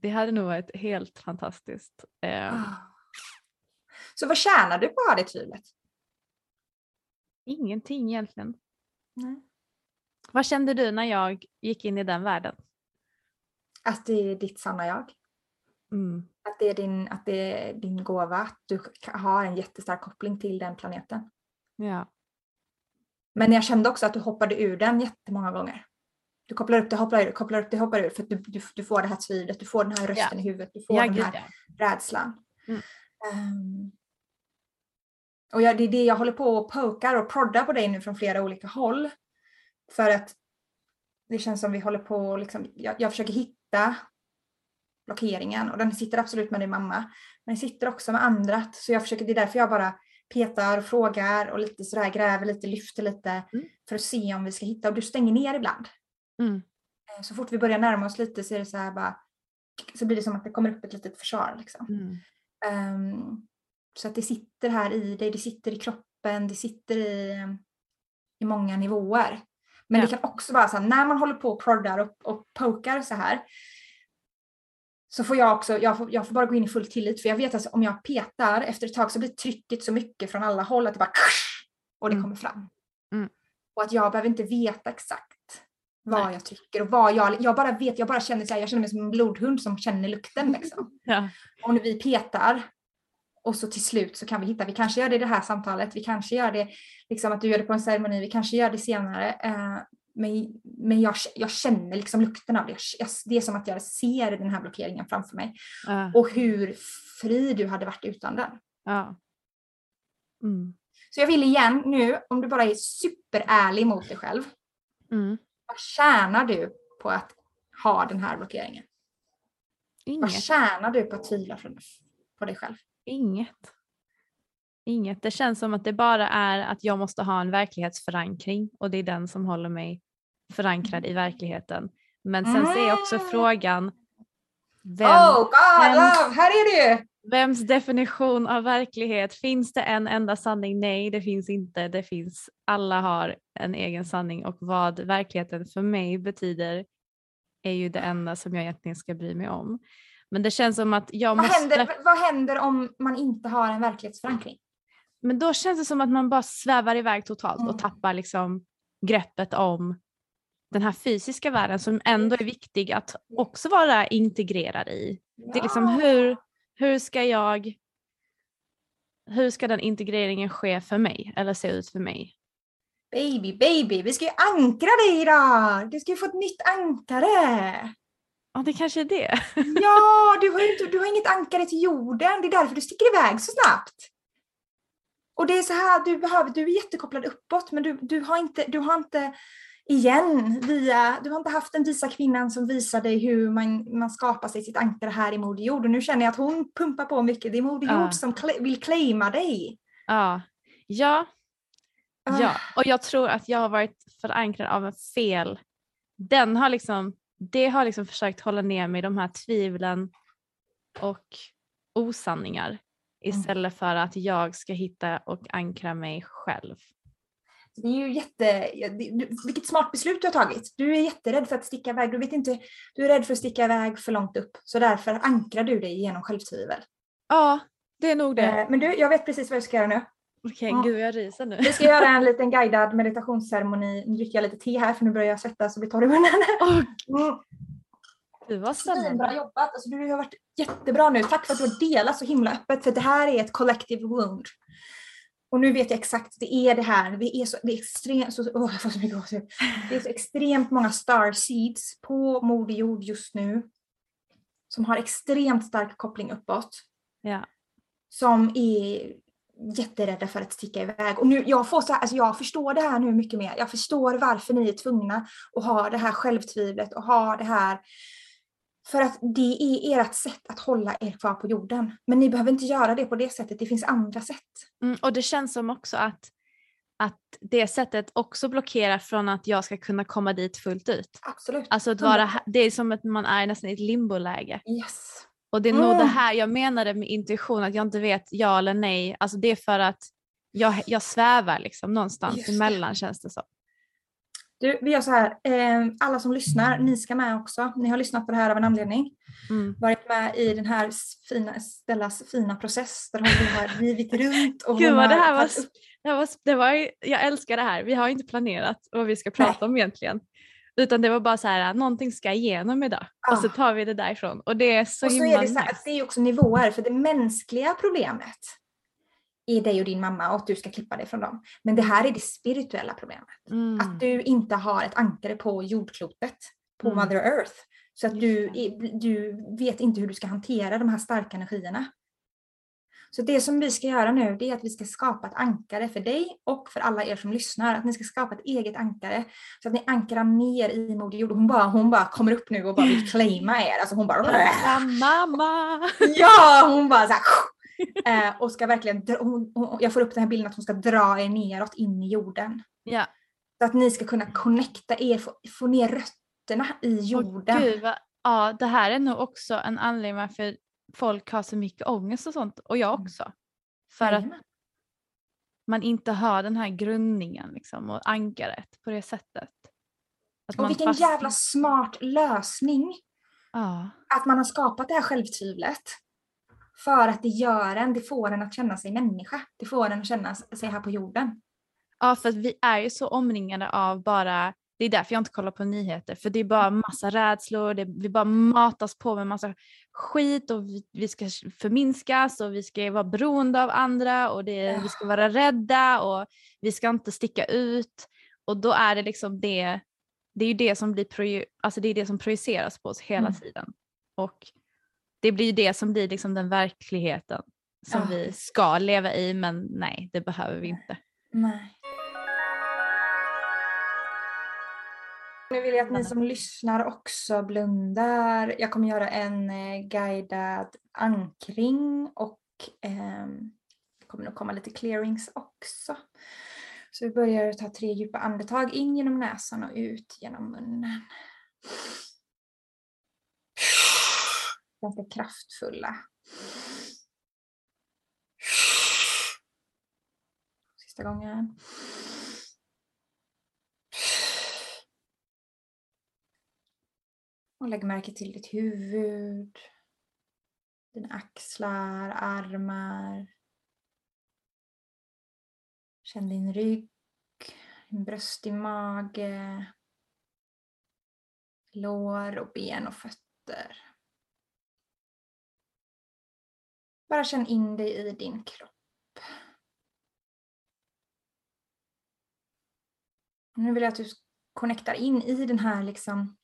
Det hade nog varit helt fantastiskt. Ah. Så vad tjänar du på att ha det tvivlet? Ingenting egentligen. Nej. Vad kände du när jag gick in i den världen? Att det är ditt sanna jag. Mm. Att det är din, att det är din gåva. Att du har en jättestark koppling till den planeten. Ja. Men jag kände också att du hoppade ur den jättemånga gånger. Du kopplar upp det, hoppar ur, kopplar upp det, hoppar ur. För att du, du, du får det här tvivlet, du får den här rösten i huvudet, du får Ja, den här ja. rädslan. Mm. Ehm, och jag, det är det jag håller på och pokar och proddar på dig nu från flera olika håll. För att det känns som vi håller på och liksom, jag, jag försöker hitta blockeringen och den sitter absolut med din mamma. Men den sitter också med andra. Så jag försöker, det är därför jag bara petar och frågar och lite sådär gräver lite, lyfter lite Mm. för att se om vi ska hitta. Och du stänger ner ibland. Mm. Eh, Så fort vi börjar närma oss lite så är det så här bara så blir det som att det kommer upp ett litet försvar. Liksom. Mm. Ehm, så att det sitter här i dig, det sitter i kroppen, det sitter i, i många nivåer. Men Ja. det kan också vara så här, när man håller på och proddar och, och pokar så här. Så får jag också, jag får, jag får bara gå in i full tillit för jag vet att om jag petar efter ett tag så blir trycket så mycket från alla håll att det bara och det Mm. kommer fram. Mm. Och att jag behöver inte veta exakt vad Nej. jag trycker och vad jag, jag bara vet, jag bara känner så här, jag känner mig som en blodhund som känner lukten liksom. Ja. Och när vi petar och så till slut så kan vi hitta, vi kanske gör det i det här samtalet, vi kanske gör det liksom att du gör det på en ceremoni, vi kanske gör det senare. Eh, men men jag, jag känner liksom lukten av det. Jag, det är som att jag ser den här blockeringen framför mig. Ja. Och hur fri du hade varit utan den. Ja. Mm. Så jag vill igen nu, om du bara är superärlig mot dig själv. Mm. Vad tjänar du på att ha den här blockeringen? Vad Inget. tjänar du på att tvivla på dig själv? Inget. Inget. Det känns som att det bara är att jag måste ha en verklighetsförankring och det är den som håller mig förankrad i verkligheten. Men sen så är också Mm. frågan vem, oh God vem- love, här är du! Vems definition av verklighet? Finns det en enda sanning? Nej, det finns inte. Det finns, alla har en egen sanning och vad verkligheten för mig betyder är ju det enda som jag egentligen ska bry mig om. Men det känns som att jag Vad måste... händer, vad händer om man inte har en verklighetsförankring? Men då känns det som att man bara svävar iväg totalt och Mm. tappar liksom greppet om den här fysiska världen som ändå är viktig att också vara integrerad i. Det är liksom hur, hur ska jag hur ska den integreringen ske för mig eller se ut för mig? Baby, baby, vi ska ju ankra dig idag! Du ska ju få ett nytt ankare! Ja, det kanske är det. Ja, du har, inte, du har inget ankare till jorden. Det är därför du sticker iväg så snabbt. Och det är så här, du, behöver, du är jättekopplad uppåt men du, du, har inte, du har inte igen via, du har inte haft den visa kvinnan som visar dig hur man, man skapar sig sitt ankare här i Moder Jord. Och nu känner jag att hon pumpar på mycket. Det är Moder Jord Ja. som cla- vill claima dig. Ja. Ja, Ah. ja, och jag tror att jag har varit förankrad av en fel. Den har liksom, det har liksom försökt hålla ner mig de här tvivlen och osanningar istället för att jag ska hitta och ankra mig själv. Det är ju jätte, du- vilket smart beslut du har tagit. Du är jätterädd för att sticka iväg. Du, vet inte, du är rädd för att sticka iväg för långt upp. Så därför ankrar du dig genom självtvivel. Ja, det är nog det. Eh, Men du, jag vet precis vad jag ska göra nu. Okej, Ja. gud jag ryser nu. Vi ska göra en liten guidad meditationsceremoni. Nu dricker jag lite te här för nu börjar jag svettas och bli torr i munnen. Åh, Mm. gud vad spännande. jobbat. Alltså, du har varit jättebra nu. Tack för att du har delat så himla öppet. För det här är ett collective wound. Och nu vet jag exakt, det är det här. Vi är så, det är extremt, så, åh, jag får så mycket gåshud. Det är så extremt många star seeds på Moder Jord just nu. Som har extremt stark koppling uppåt. Ja. Som är jätterädda för att sticka iväg. Och nu, jag, får så här, alltså jag förstår det här nu mycket mer. Jag förstår varför ni är tvungna att ha det här självtvivlet och ha det här för att det är ert sätt att hålla er kvar på jorden. Men ni behöver inte göra det på det sättet, det finns andra sätt. Mm, och det känns som också att, att det sättet också blockerar från att jag ska kunna komma dit fullt ut. Absolut. Alltså att vara, det är som att man är nästan i ett limboläge. Yes. Och det är nog det Mm. här jag menade med intuition, att jag inte vet ja eller nej. Alltså det är för att jag, jag svävar liksom någonstans Just emellan känns det som. Du, vi gör så här, eh, alla som lyssnar, ni ska med också. Ni har lyssnat på det här av en anledning. Mm. Varit med i den här fina, Stellas fina process där hon har rivit runt. Och Gud vad det här var, det var, det var, jag älskar det här. Vi har inte planerat vad vi ska prata om egentligen. Utan det var bara så här, någonting ska igenom idag. Och så Ah. tar vi det därifrån. Och det är så och så himla är det så här, det är också nivåer, för det mänskliga problemet är dig och din mamma och att du ska klippa dig från dem. Men det här är det spirituella problemet. Mm. Att du inte har ett ankare på jordklotet, på Mm. Mother Earth. Så att du, du vet inte hur du ska hantera de här starka energierna. Så det som vi ska göra nu det är att vi ska skapa ett ankare för dig och för alla er som lyssnar. Att ni ska skapa ett eget ankare. Så att ni ankrar ner i Moder Jord. Hon bara, hon bara kommer upp nu och bara vill claima er. Alltså hon bara... Mamma! Ja, hon bara så här, eh, och ska verkligen, hon, hon, jag får upp den här bilden att hon ska dra er neråt in i jorden. Ja. Så att ni ska kunna connecta er, få, få ner rötterna i jorden. gud, vad, ja, det här är nog också en anledning varför folk har så mycket ångest och sånt. Och jag Mm. också. För att Jajamän. man inte har den här grundningen liksom, och ankaret på det sättet. Att Och vilken fastnar- jävla smart lösning Ja, att man har skapat det här självtvivlet. För att det gör en, det får en att känna sig människa. Det får en att känna sig här på jorden. ja, för att vi är ju så omringade av bara, det är därför jag inte kollar på nyheter, för det är bara massa rädslor, det, vi bara matas på med massa skit och vi, vi ska förminskas och vi ska vara beroende av andra och det, vi ska vara rädda och vi ska inte sticka ut. Och då är det liksom det, det är ju det som blir alltså det är det som projiceras på oss hela Mm. tiden. Och det blir ju det som blir liksom den verkligheten som Ja. vi ska leva i men nej det behöver vi inte. Nej. Nu vill jag att ni som lyssnar också blundar. Jag kommer göra en eh, guidad ankring och ehm, det kommer nog komma lite clearings också. Så vi börjar ta tre djupa andetag in genom näsan och ut genom munnen. Ganska kraftfulla. Sista gången. Och lägg märke till ditt huvud. Dina axlar, armar. Känn din rygg, din bröstig mage. Lår och ben och fötter. Bara känn in dig i din kropp. Nu vill jag att du connectar in i den här liksom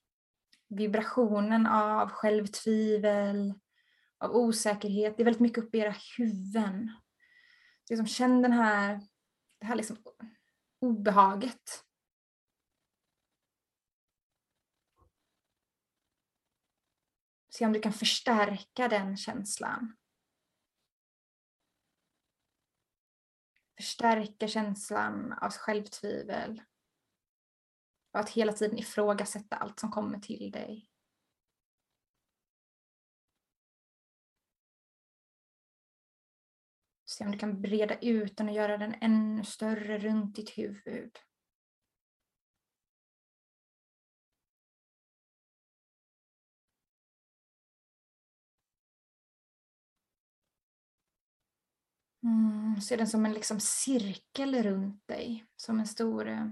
vibrationen av självtvivel, av osäkerhet. Det är väldigt mycket uppe i era huvuden. Liksom känn den här, det här liksom obehaget. Se om du kan förstärka den känslan. Förstärka känslan av självtvivel. Och att hela tiden ifrågasätta allt som kommer till dig. Se om du kan breda ut den och göra den ännu större runt ditt huvud. Mm, se den som en liksom cirkel runt dig. Som en stor eh,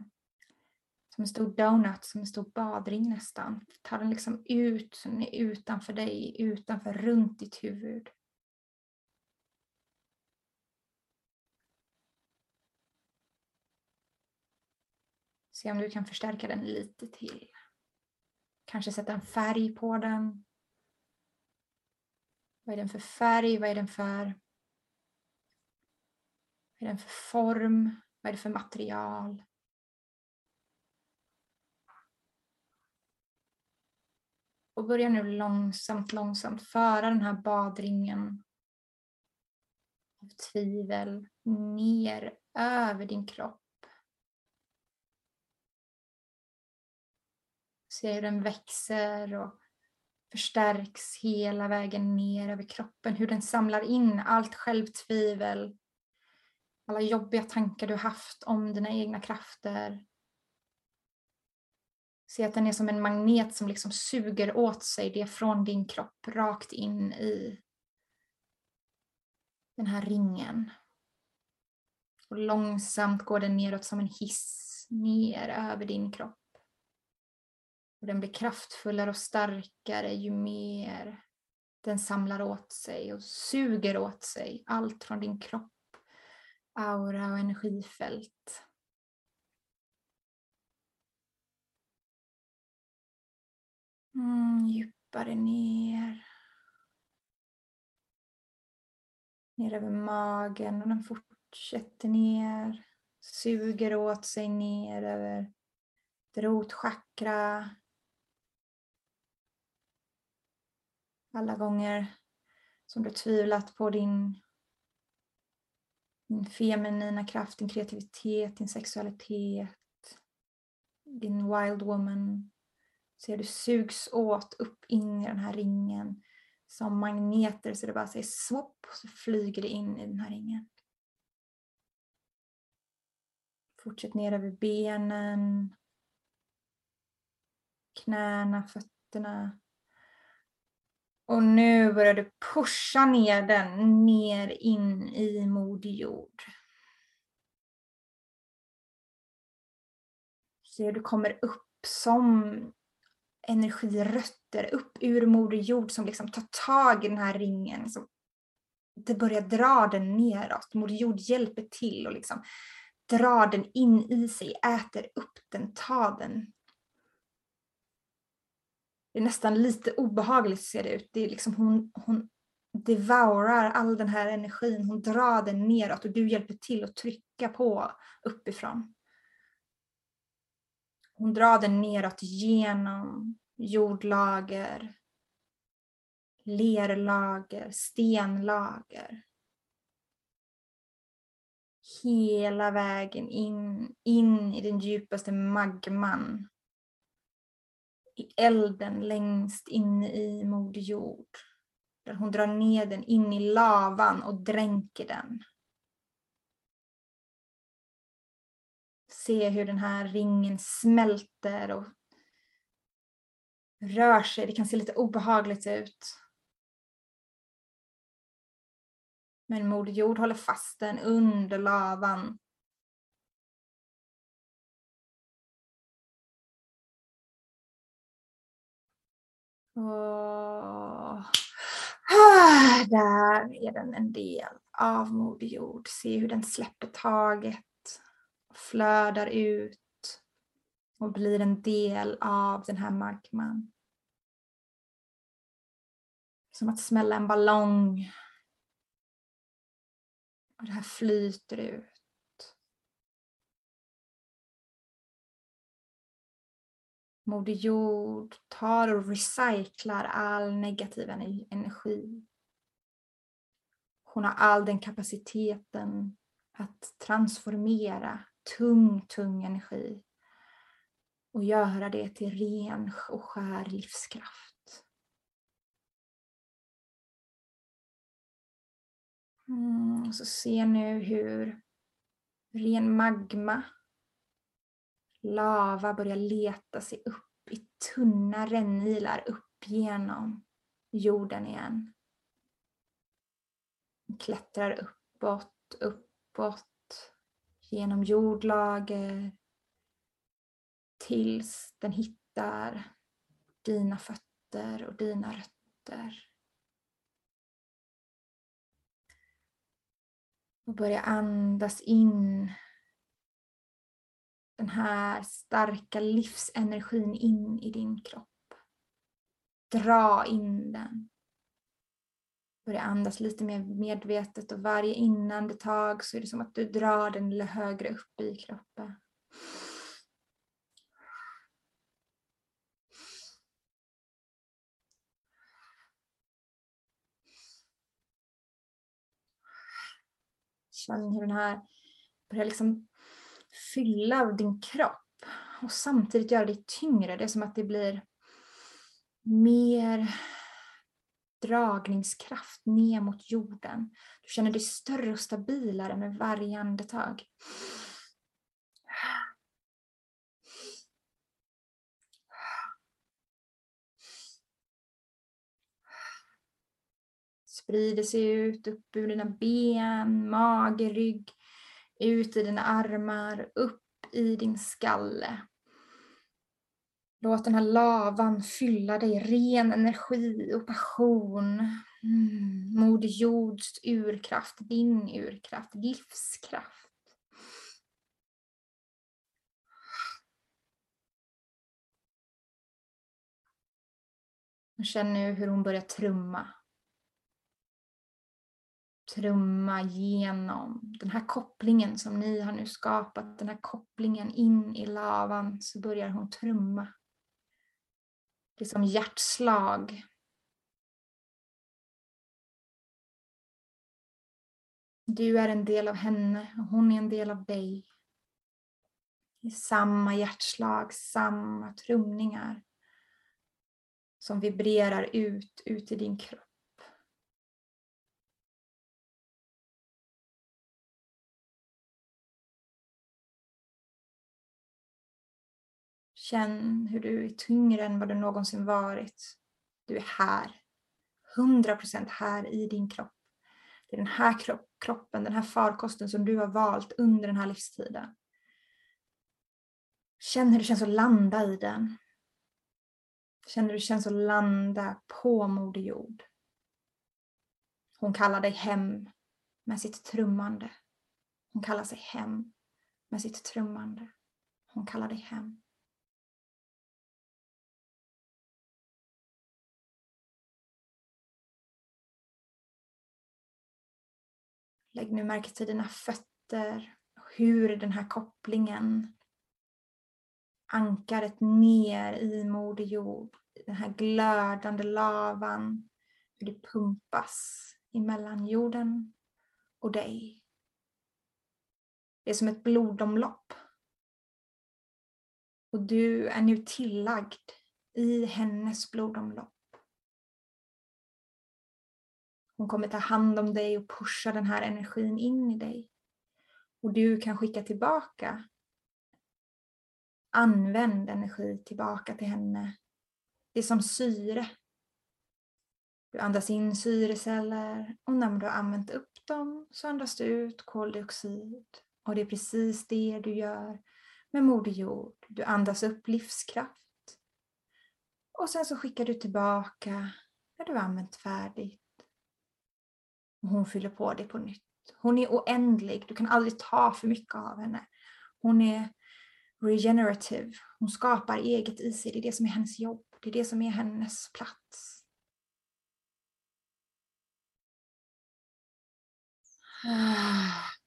som en stor donut, som en stor badring nästan. Ta den liksom ut, så den är utanför dig, utanför, runt ditt huvud. Se om du kan förstärka den lite till. Kanske sätta en färg på den. Vad är den för färg? Vad är den för, är den för form? Vad är det för material? Och börja nu långsamt, långsamt föra den här badringen av tvivel ner över din kropp. Se hur den växer och förstärks hela vägen ner över kroppen. Hur den samlar in allt självtvivel, alla jobbiga tankar du haft om dina egna krafter. Se att den är som en magnet som liksom suger åt sig det från din kropp rakt in i den här ringen. Och långsamt går den neråt som en hiss ner över din kropp. Och den blir kraftfullare och starkare ju mer den samlar åt sig och suger åt sig allt från din kropp, aura och energifält. Mm, djupare ner. Ner över magen och den fortsätter ner. Suger åt sig ner över rotchakra. Alla gånger som du tvivlat på din, din feminina kraft, din kreativitet, din sexualitet, din wild woman Ser du sugs åt upp in i den här ringen som magneter så det bara säger swoop och så flyger det in i den här ringen. Fortsätt ner över benen, knäna, fötterna. Och nu börjar du pusha ner den ner in i Moder Jord. hur du kommer upp som energirötter upp ur Moder Jord som liksom tar tag i den här ringen. Som det börjar dra den neråt. Moder Jord hjälper till och liksom drar den in i sig, äter upp den, tar den. Det är nästan lite obehagligt ser det ut. Det är liksom hon, hon devourar all den här energin, hon drar den neråt och du hjälper till att trycka på uppifrån. Hon drar den neråt genom jordlager, lerlager, stenlager. Hela vägen in, in i den djupaste magman. I elden längst inne i Moder Jord. Där hon drar ner den in i lavan och dränker den. se hur den här ringen smälter och rör sig. Det kan se lite obehagligt ut. Men Moder Jord håller fast den under lavan. Och där är den en del av Moder Jord. Se hur den släpper taget flödar ut och blir en del av den här magman. Som att smälla en ballong. Och det här flyter ut. Moder Jord tar och recyclar all negativ energi. Hon har all den kapaciteten att transformera tung, tung energi och göra det till ren och skär livskraft. Mm, så se nu hur ren magma, lava börjar leta sig upp i tunna rännilar upp genom jorden igen. klättrar uppåt uppåt, genom jordlager tills den hittar dina fötter och dina rötter. Och börja andas in den här starka livsenergin in i din kropp. Dra in den. Börja andas lite mer medvetet och varje inandetag så är det som att du drar den lite högre upp i kroppen. Känn hur den här börjar liksom fylla din kropp och samtidigt göra dig tyngre. Det är som att det blir mer dragningskraft ner mot jorden. Du känner dig större och stabilare med varje andetag. Sprider sig ut, upp ur dina ben, mage, rygg, ut i dina armar, upp i din skalle. Låt den här lavan fylla dig, ren energi och passion. Mm. Moder Jords urkraft, din urkraft, livskraft. Och känn nu hur hon börjar trumma. Trumma genom den här kopplingen som ni har nu skapat, den här kopplingen in i lavan, så börjar hon trumma. Det är som hjärtslag. Du är en del av henne och hon är en del av dig. Det är samma hjärtslag, samma trumningar som vibrerar ut, ut i din kropp. Känn hur du är tyngre än vad du någonsin varit. Du är här. 100% här i din kropp. Det är den här kroppen, den här farkosten som du har valt under den här livstiden. Känn hur det känns att landa i den. Känn hur det känns att landa på Moder Jord. Hon kallar dig hem med sitt trummande. Hon kallar sig hem med sitt trummande. Hon kallar dig hem. Lägg nu märke till dina fötter, hur den här kopplingen, ankaret ner i Moder Jord, den här glödande lavan, hur det pumpas emellan jorden och dig. Det är som ett blodomlopp. Och du är nu tillagd i hennes blodomlopp. Hon kommer ta hand om dig och pusha den här energin in i dig. Och du kan skicka tillbaka. Använd energi tillbaka till henne. Det är som syre. Du andas in syreceller och när du har använt upp dem så andas du ut koldioxid. Och det är precis det du gör med Moder Jord. Du andas upp livskraft. Och sen så skickar du tillbaka när du har använt färdigt. Och hon fyller på dig på nytt. Hon är oändlig, du kan aldrig ta för mycket av henne. Hon är regenerative, hon skapar eget i sig. Det är det som är hennes jobb, det är det som är hennes plats.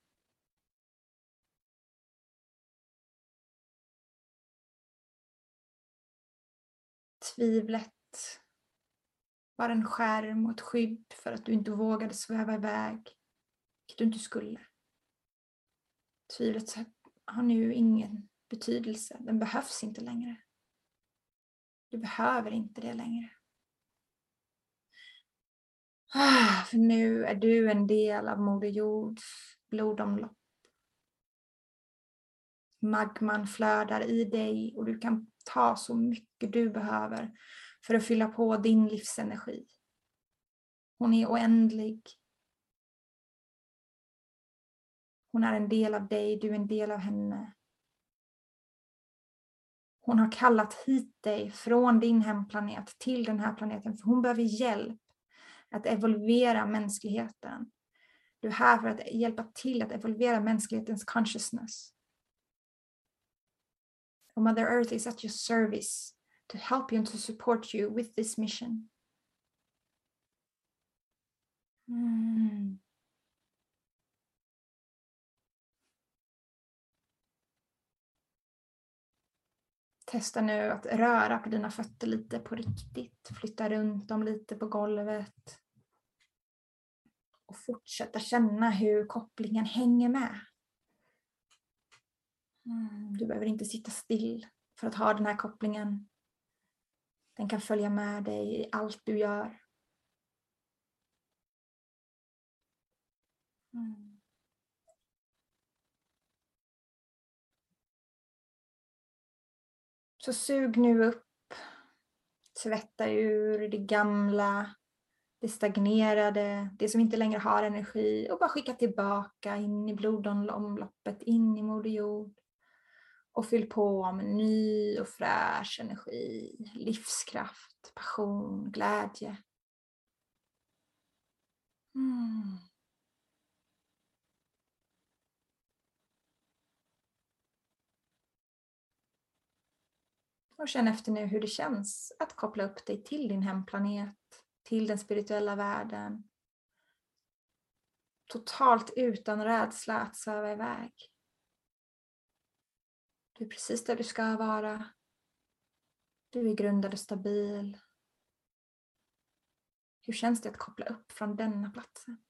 Tvivlet var en skärm och ett skydd för att du inte vågade sväva iväg, vilket du inte skulle. Tvivlet har nu ingen betydelse, den behövs inte längre. Du behöver inte det längre. Ah, för nu är du en del av Moder Jords blodomlopp. Magman flödar i dig och du kan ta så mycket du behöver för att fylla på din livsenergi. Hon är oändlig. Hon är en del av dig, du är en del av henne. Hon har kallat hit dig från din hemplanet till den här planeten för hon behöver hjälp att evolvera mänskligheten. Du är här för att hjälpa till att evolvera mänsklighetens consciousness. Och Mother Earth is at your service to help you and to support you with this mission. Mm. Testa nu att röra på dina fötter lite på riktigt. Flytta runt dem lite på golvet. Och fortsätta känna hur kopplingen hänger med. Mm, du behöver inte sitta still för att ha den här kopplingen. Den kan följa med dig i allt du gör. Mm. Så sug nu upp, tvätta ur det gamla, det stagnerade, det som inte längre har energi och bara skicka tillbaka in i blodomloppet, in i Moder Jord. Och fyll på med ny och fräsch energi, livskraft, passion, glädje. Mm. Och känn efter nu hur det känns att koppla upp dig till din hemplanet, till den spirituella världen. Totalt utan rädsla att sväva iväg. Du är precis där du ska vara. Du är grundad och stabil. Hur känns det att koppla upp från denna platsen?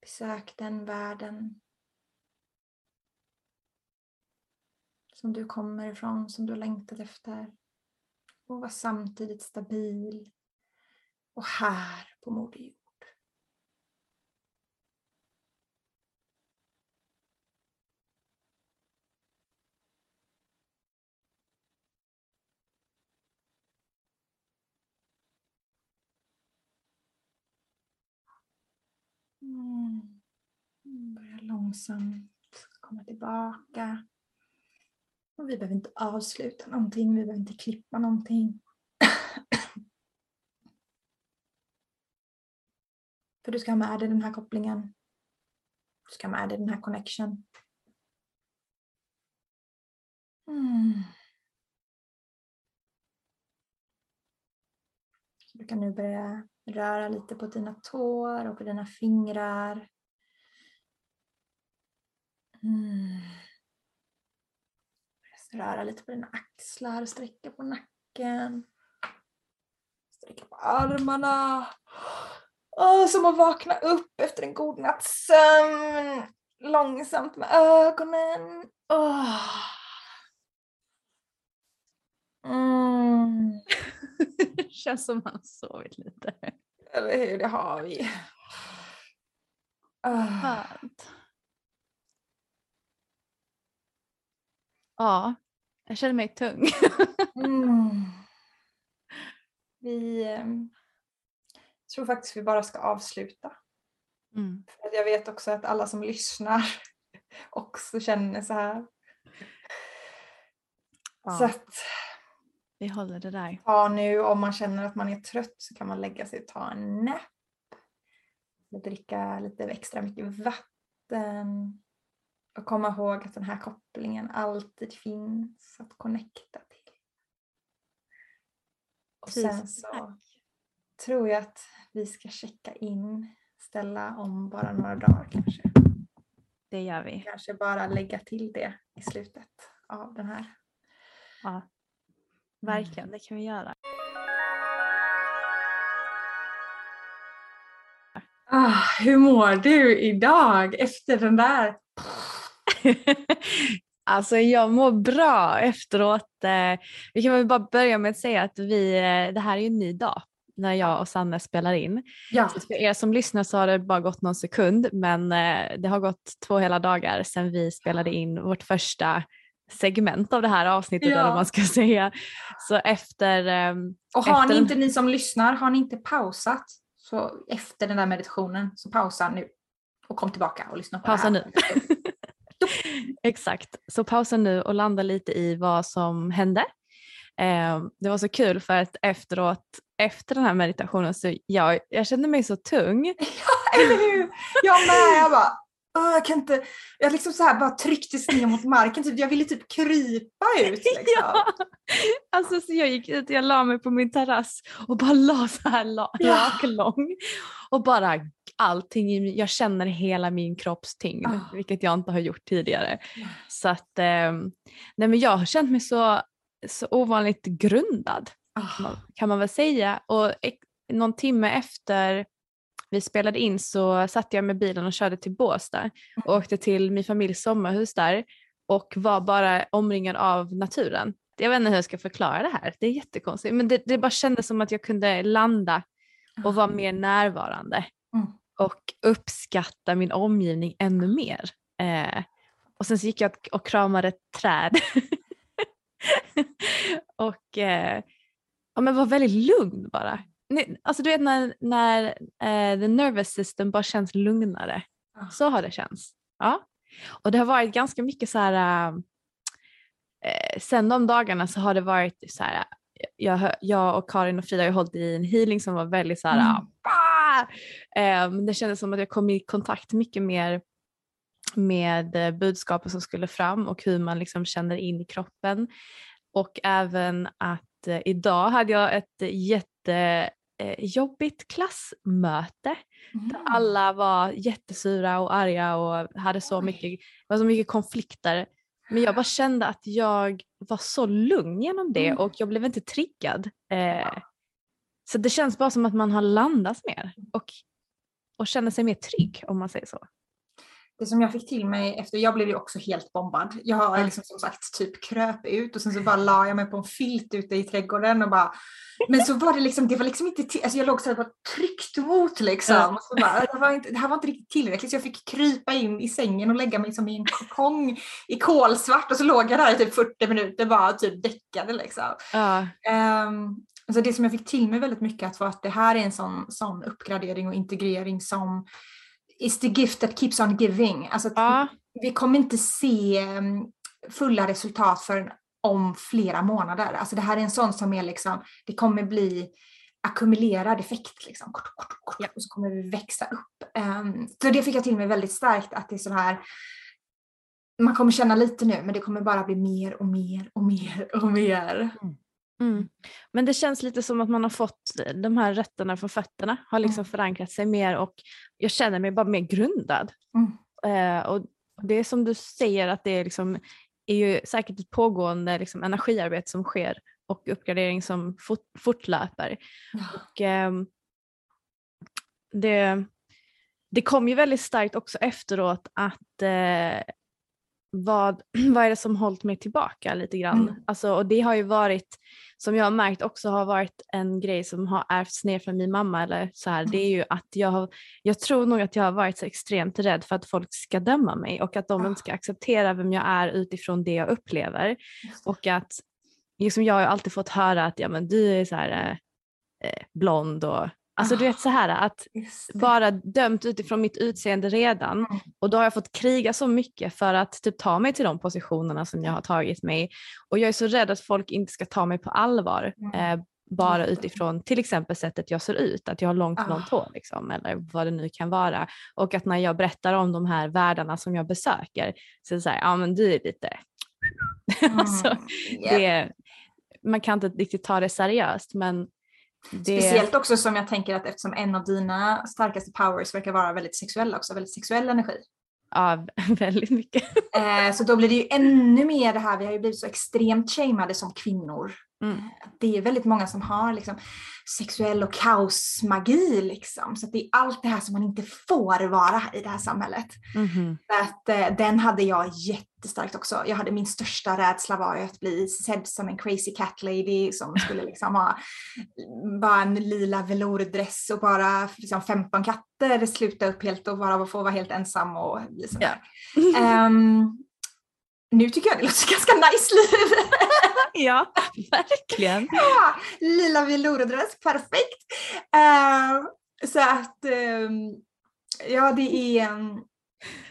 Besök den världen som du kommer ifrån, som du längtat efter. Och var samtidigt stabil och här på Moder Jord. Mm. Börja långsamt komma tillbaka. Och vi behöver inte avsluta någonting, vi behöver inte klippa någonting. För du ska ha med dig den här kopplingen. Du ska ha med dig den här connection. Mm. Så du kan nu börja röra lite på dina tår och på dina fingrar. Mm. Röra lite på dina axlar, sträcka på nacken. Sträcka på armarna. Oh, som att vakna upp efter en god natts sömn. Långsamt med ögonen. Oh. Mm. Känns som har sovit lite. Eller hur, det har vi. Oh. Ja, jag känner mig tung. Mm. Vi eh, tror faktiskt vi bara ska avsluta. Mm. För jag vet också att alla som lyssnar också känner så här. Ja. Så att Vi håller det där. ta nu, om man känner att man är trött så kan man lägga sig och ta en nap. Dricka lite extra mycket vatten. Och komma ihåg att den här kopplingen alltid finns att connecta till. Och sen så tror jag att vi ska checka in, ställa om bara några dagar kanske. Det gör vi. Kanske bara lägga till det i slutet av den här. Ja. Verkligen, det kan vi göra. Ah, hur mår du idag efter den där? alltså jag mår bra efteråt. Eh, vi kan väl bara börja med att säga att vi, eh, det här är ju en ny dag när jag och Sanne spelar in. Ja, Så för er som lyssnar så har det bara gått någon sekund men eh, det har gått två hela dagar sedan vi spelade in vårt första segment av det här avsnittet Ja. eller man ska säga. Så efter, ehm, Och har efter ni inte, ni som lyssnar, har ni inte pausat så efter den där meditationen så pausa nu och kom tillbaka och lyssna på Pausa det här. nu. Exakt, så pausa nu och landa lite i vad som hände. Eh, det var så kul för att efteråt, efter den här meditationen så jag, jag kände mig så tung. Eller hur? Jag med, jag bara "Åh, jag kan inte, jag liksom så här bara trycktes ner mot marken, typ, jag ville typ krypa ut liksom. Ja. Alltså så jag gick ut jag la mig på min terrass och bara la så här la, Ja. raklång och bara allting, jag känner hela min kropps tyngd, Ah. vilket jag inte har gjort tidigare. Så att, eh, nej men jag har känt mig så, så ovanligt grundad Ah. man- kan man väl säga. Och någon timme efter vi spelade in så satte jag med bilen och körde till Båstad och åkte till min familjs sommarhus där och var bara omringad av naturen. Jag vet inte hur jag ska förklara det här, det är jättekonstigt men det, det bara kändes som att jag kunde landa och vara mer närvarande Mm. och uppskatta min omgivning ännu mer. Eh, och sen så gick jag och kramade ett träd och eh, ja, men var väldigt lugn bara. Alltså du vet när, när eh, the nervous system bara känns lugnare. Ah. Så har det känts. Ja. Och det har varit ganska mycket så här, eh, sen de dagarna så har det varit så här, jag, jag och Karin och Frida har hållit i en healing som var väldigt så här, Mm. "Ah!" eh, men det kändes som att jag kom i kontakt mycket mer med eh, budskapet som skulle fram och hur man liksom känner in i kroppen. Och även att eh, idag hade jag ett jättejobbigt klassmöte där Mm. alla var jättesura och arga och hade så Oj. mycket, var så mycket konflikter. Men jag bara kände att jag var så lugn genom det Mm. och jag blev inte triggad. Eh, så det känns bara som att man har landat mer och, och känner sig mer trygg om man säger så. Det som jag fick till mig efter, jag blev ju också helt bombad. Jag liksom som sagt typ kröp ut och sen så bara la jag mig på en filt ute i trädgården och bara men så var det liksom, det var liksom inte, alltså jag låg så här bara tryckt mot liksom. Och så bara, det, var inte, det här var inte riktigt tillräckligt så jag fick krypa in i sängen och lägga mig som i en kokong i kolsvart och så låg jag där i typ 40 minuter bara typ däckade liksom. Ja, Um, alltså det som jag fick till mig väldigt mycket att var att det här är en sån, sån uppgradering och integrering som is the gift that keeps on giving. Alltså ja, vi kommer inte se um, fulla resultat förrän om flera månader. Alltså det här är en sån som är liksom, det kommer bli ackumulerad effekt liksom. Kort, kort, kort, Ja. Och så kommer vi växa upp. Um, så det fick jag till mig väldigt starkt att det är så här man kommer känna lite nu men det kommer bara bli mer och mer och mer och mer. Mm. Men det känns lite som att man har fått de här rötterna från fötterna, har liksom Mm. förankrat sig mer och jag känner mig bara mer grundad. Mm. Eh, och det är som du säger att det är, liksom, är ju säkert ett pågående liksom, energiarbete som sker och uppgradering som fort, fortlöper. Och, ehm, det, det kom ju väldigt starkt också efteråt att eh, vad, vad är det som hållit mig tillbaka lite grann? Mm. Alltså, och det har ju varit, som jag har märkt också har varit en grej som har ärvts ner från min mamma eller så här, det är ju att jag har, jag tror nog att jag har varit så extremt rädd för att folk ska döma mig och att de Ah. inte ska acceptera vem jag är utifrån det jag upplever. Just. Och att liksom jag har alltid fått höra att ja, men du är så här, eh, eh, blond och alltså du Ah. vet så här att bara dömt utifrån mitt utseende redan Mm. och då har jag fått kriga så mycket för att typ ta mig till de positionerna som jag har tagit mig och jag är så rädd att folk inte ska ta mig på allvar Mm. eh, bara utifrån till exempel sättet jag ser ut, att jag har långt Ah. blont hår liksom, eller vad det nu kan vara och att när jag berättar om de här världarna som jag besöker så är det så här, ja men du är lite alltså, Mm. Yeah. det, man kan inte riktigt ta det seriöst men det, Speciellt också som jag tänker att eftersom en av dina starkaste powers verkar vara väldigt sexuell också, väldigt sexuell energi. ja, väldigt mycket. Eh, så då blir det ju ännu mer det här, vi har ju blivit så extremt shameade som kvinnor. Mm. Det är väldigt många som har liksom, sexuell och kaosmagi liksom. Så att det är allt det här som man inte får vara i det här samhället. Så att, eh, den hade jag jättestarkt också. Jag hade min största rädsla var ju att bli sedd som en crazy cat lady som skulle liksom ha bara en lila velourdress och bara liksom 15 katter sluta upp helt och bara få vara helt ensam och bli sådär. Ehm, nu tycker jag det låter ganska nice liv. ja, verkligen. ja, lila velourdress, perfekt. Uh, så att um, ja, det är, um,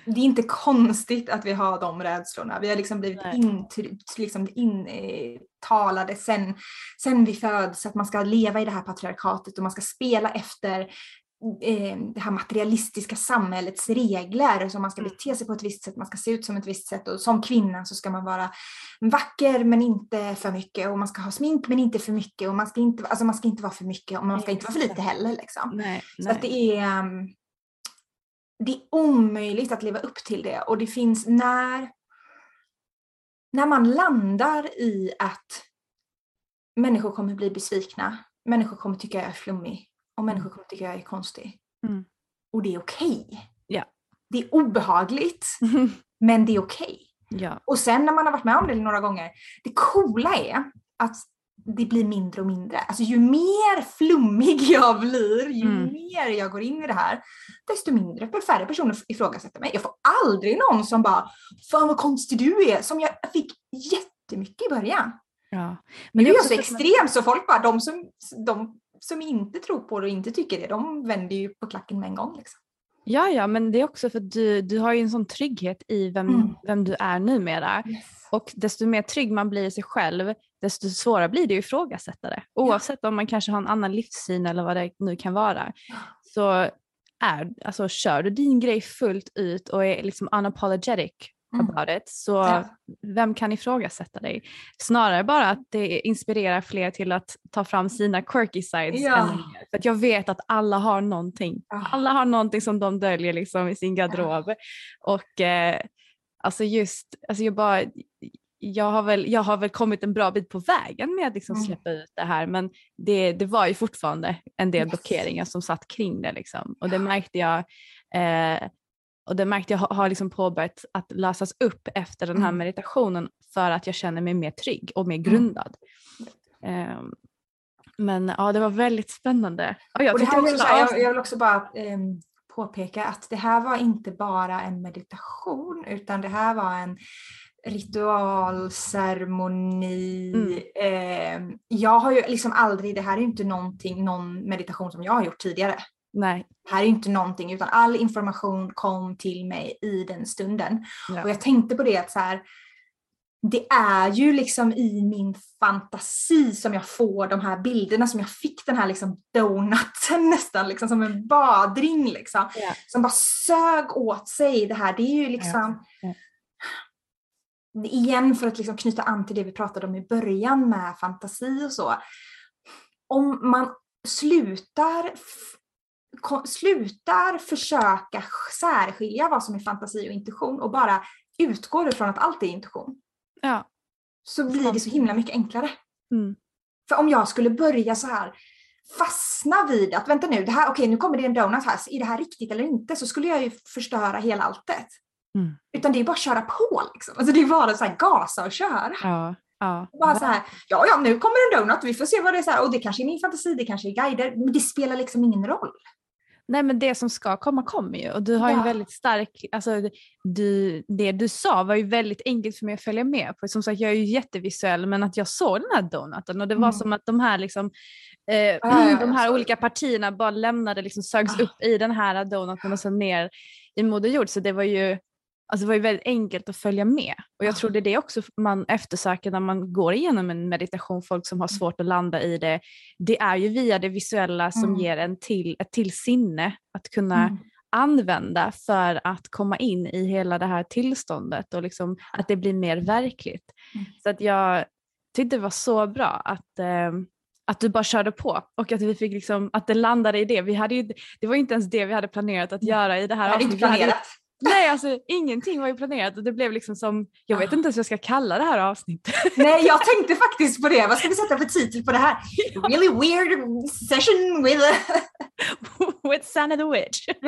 det är inte konstigt att vi har de rädslorna. Vi har liksom blivit intryckt, liksom intalade sen, sen vi föds att man ska leva i det här patriarkatet och man ska spela efter Eh, det här materialistiska samhällets regler. Så man ska mm. bete sig på ett visst sätt, man ska se ut som ett visst sätt och som kvinna så ska man vara vacker men inte för mycket och man ska ha smink men inte för mycket och man ska inte, alltså man ska inte vara för mycket och man ska inte vara för lite heller. Liksom. Nej, så att det är um, det är omöjligt att leva upp till det och det finns när när man landar i att människor kommer bli besvikna, människor kommer tycka jag är flummig, och människor kommer tycka jag är konstig. Mm. Och det är okej. Okay. Ja. Det är obehagligt, men det är okej. Okay. Ja. Och sen när man har varit med om det några gånger, det coola är att det blir mindre och mindre. Alltså ju mer flummig jag blir, ju mm. mer jag går in i det här, desto mindre, färre personer ifrågasätter mig. Jag får aldrig någon som bara “Fan vad konstig du är” som jag fick jättemycket i början. Ja. Men det är ju så extremt så folk bara, de som, de som inte tror på det och inte tycker det, de vänder ju på klacken med en gång. Liksom. Ja, ja, men det är också för att du, du har ju en sån trygghet i vem, mm. vem du är numera. Yes. Och desto mer trygg man blir i sig själv, desto svårare blir det att ifrågasätta det. Oavsett ja. om man kanske har en annan livssyn eller vad det nu kan vara. Så är, alltså, kör du din grej fullt ut och är liksom unapologetic. About it, så ja. vem kan ifrågasätta dig? Snarare bara att det inspirerar fler till att ta fram sina quirky sides. Ja. För att jag vet att alla har någonting. Oh. Alla har någonting som de döljer liksom i sin garderob. Och eh, alltså just, alltså jag bara, jag har, väl, jag har väl kommit en bra bit på vägen med att liksom mm. släppa ut det här men det, det var ju fortfarande en del yes. blockeringar som satt kring det. Liksom. Och det märkte jag eh, och det märkte jag har, liksom påbörjat att lösas upp efter den här mm. meditationen för att jag känner mig mer trygg och mer mm. grundad. Mm. Um, men ja, det var väldigt spännande. Och jag, och det här också, jag, jag vill också bara um, påpeka att det här var inte bara en meditation utan det här var en ritual, ceremoni. Mm. Eh, jag har ju liksom aldrig, det här är ju inte någonting, någon meditation som jag har gjort tidigare. Nej. Det här är inte någonting utan all information kom till mig i den stunden. Ja. Och jag tänkte på det att så här, det är ju liksom i min fantasi som jag får de här bilderna som jag fick den här liksom donuten nästan liksom som en badring liksom. Ja. Som bara sög åt sig det här. Det är ju liksom ja. Igen för att liksom knyta an till det vi pratade om i början med fantasi och så. Om man slutar slutar försöka särskilja vad som är fantasi och intuition och bara utgår ifrån att allt är intuition. Ja. Så blir det så himla mycket enklare. Mm. För om jag skulle börja så här fastna vid att vänta nu, det här, okej nu kommer det en donut här, är det här riktigt eller inte? Så skulle jag ju förstöra hela alltet. Mm. Utan det är bara att köra på liksom. Alltså det är bara så här gasa och köra. Ja. Ja. Bara så här, ja ja nu kommer en donut, vi får se vad det är så här, och det kanske är min fantasi, det kanske är guider, men det spelar liksom ingen roll. Nej men det som ska komma kommer ju och du har ja. en väldigt stark, alltså du, det du sa var ju väldigt enkelt för mig att följa med på. Som sagt jag är ju jättevisuell men att jag såg den här donuten och det var mm. som att de här, liksom, eh, ja, de här olika partierna bara lämnade, liksom sögs upp i den här donuten och sen ner i Moder Jord så det var ju Alltså det var ju väldigt enkelt att följa med och jag tror det är det också man eftersöker när man går igenom en meditation, folk som har mm. svårt att landa i det. Det är ju via det visuella som mm. ger en till, ett till sinne att kunna mm. använda för att komma in i hela det här tillståndet och liksom att det blir mer verkligt. Mm. Så att jag tyckte det var så bra att eh, att du bara körde på och att vi fick liksom, att det landade i det. Vi hade ju, det var inte ens det vi hade planerat att göra i det här avsnittet. Nej, alltså ingenting var ju planerat och det blev liksom som, jag vet ah. inte ens vad jag ska kalla det här avsnittet. Nej, jag tänkte faktiskt på det. Vad ska vi sätta för titel på det här? Really weird session with... with Sanna the Witch.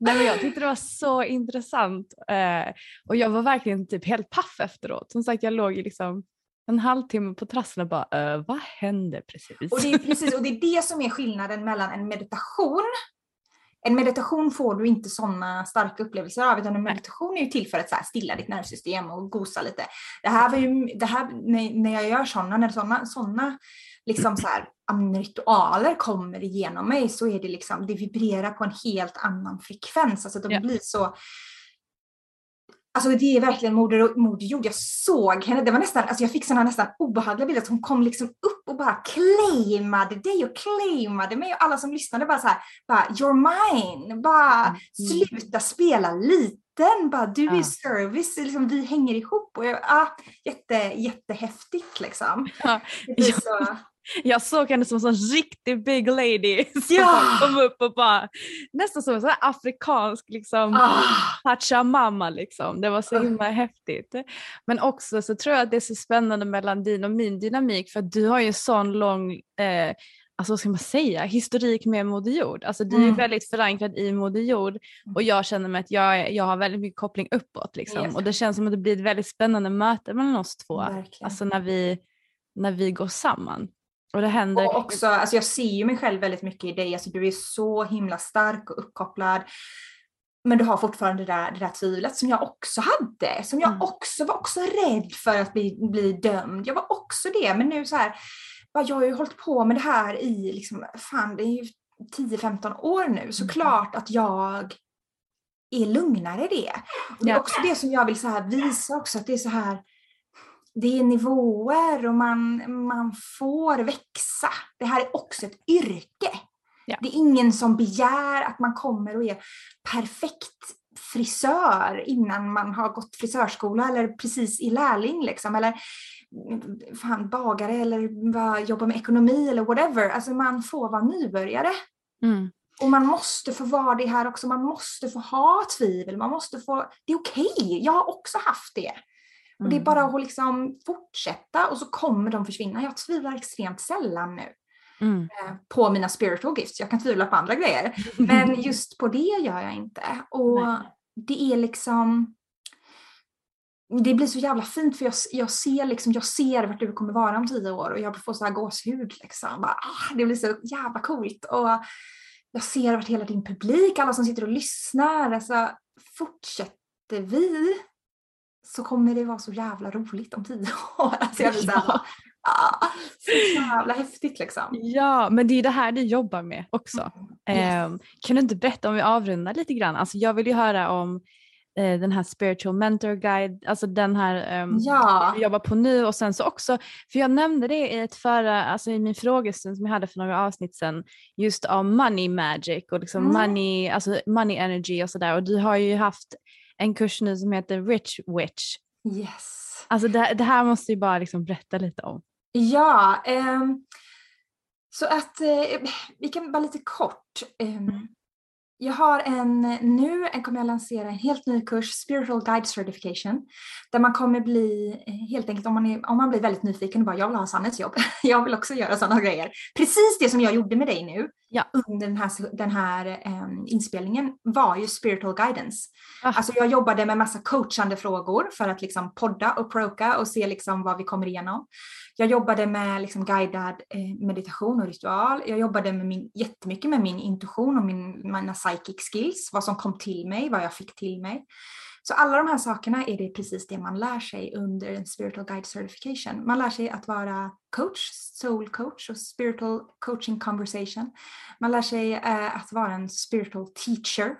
Nej, men jag tyckte det var så intressant uh, och jag var verkligen typ helt paff efteråt. Som sagt, jag låg ju liksom en halvtimme på trassen och bara, uh, vad hände precis? Och det, är precis? och det är det som är skillnaden mellan en meditation en meditation får du inte sådana starka upplevelser av, utan en meditation är ju till för att så här, stilla ditt nervsystem och gosa lite. Det här var ju, det här, när, jag gör sådana, när sådana, sådana liksom så här, ritualer kommer igenom mig så är det liksom, det vibrerar på en helt annan frekvens. Alltså de blir så Alltså det är verkligen moder, moder jord. Jag såg henne, det var nästan, alltså jag fick sådana nästan obehagliga bilder. Hon kom liksom upp och bara claimade dig och claimade mig och alla som lyssnade bara så här, bara you're mine, bara sluta spela liten, bara du är Ja. service, liksom, vi hänger ihop. Och jag, ah, jätte, jättehäftigt liksom. Ja. Ja. så, Jag såg henne som en sån riktig big lady som Ja. kom upp och bara nästan som en sån afrikansk liksom ah, Pachamama liksom. Det var så Ugh. himla häftigt. Men också så tror jag att det är så spännande mellan din och min dynamik för att du har ju en sån lång, eh, alltså vad ska man säga, historik med Moder Jord. Alltså du är Mm. väldigt förankrad i Moder Jord och jag känner mig att jag, jag har väldigt mycket koppling uppåt liksom. Yes. Och det känns som att det blir ett väldigt spännande möte mellan oss två. verkligen. Alltså när vi, när vi går samman. Och det händer... Och också, alltså jag ser ju mig själv väldigt mycket i dig, alltså du är så himla stark och uppkopplad. Men du har fortfarande det där, det där tvivlet som jag också hade, som jag Mm. också var också rädd för att bli, bli dömd. Jag var också det, men nu så här, jag har ju hållit på med det här i, liksom, fan det är ju 10-15 år Mm. nu, så klart att jag är lugnare i det. Och det är också det som jag vill så här visa också, att det är så här, det är nivåer och man, man får växa. Det här är också ett yrke. Ja. Det är ingen som begär att man kommer och är perfekt frisör innan man har gått frisörskola eller precis i lärling liksom. Eller fan, bagare eller bara jobba med ekonomi eller whatever. Alltså man får vara nybörjare. Mm. Och man måste få vara det här också. Man måste få ha tvivel. Man måste få... Det är okej. Jag har också haft det. Och det är Mm. bara att liksom fortsätta och så kommer de försvinna. Jag tvivlar extremt sällan nu Mm. eh, på mina spiritual gifts. Jag kan tvivla på andra grejer. Men just på det gör jag inte. Och Nej. det är liksom... Det blir så jävla fint för jag, jag, ser liksom, jag ser vart du kommer vara om tio år och jag får så här gåshud. Liksom. Bara, ah, det blir så jävla coolt. Och jag ser vart hela din publik, alla som sitter och lyssnar. Alltså, fortsätter vi så kommer det vara så jävla roligt om tio år. Alltså jag blir Ja. ah, så jävla häftigt liksom. Ja, men det är det här du jobbar med också. Yes. Eh, kan du inte berätta om vi avrundar lite grann? Alltså jag vill ju höra om eh, den här spiritual mentor guide, alltså den här ehm, Ja. du jobbar på nu och sen så också, för jag nämnde det i ett förra, alltså i min frågestund som jag hade för några avsnitt sedan, just om money magic och liksom Mm. money, alltså money energy och sådär och du har ju haft en kurs nu som heter Rich Witch. Yes. Alltså det, det här måste ju bara liksom berätta lite om. Ja, ehm, så att eh, vi kan bara lite kort. ehm, jag har en, nu en kommer jag lansera en helt ny kurs, Spiritual Guide Certification, där man kommer bli, eh, helt enkelt om man, är, om man blir väldigt nyfiken och bara jag vill ha Sannes jobb, jag vill också göra sådana grejer. Precis det som jag gjorde med dig nu Ja. under den här, den här ehm, inspelningen var ju spiritual guidance. Ah. Alltså jag jobbade med massa coachande frågor för att liksom podda och proka och se liksom vad vi kommer igenom. Jag jobbade med liksom guidad eh, meditation och ritual. Jag jobbade med min, jättemycket med min intuition och min, mina psychic skills, vad som kom till mig, vad jag fick till mig. Så alla de här sakerna är det precis det man lär sig under en spiritual guide certification. Man lär sig att vara coach, soul coach och spiritual coaching conversation. Man lär sig eh, att vara en spiritual teacher,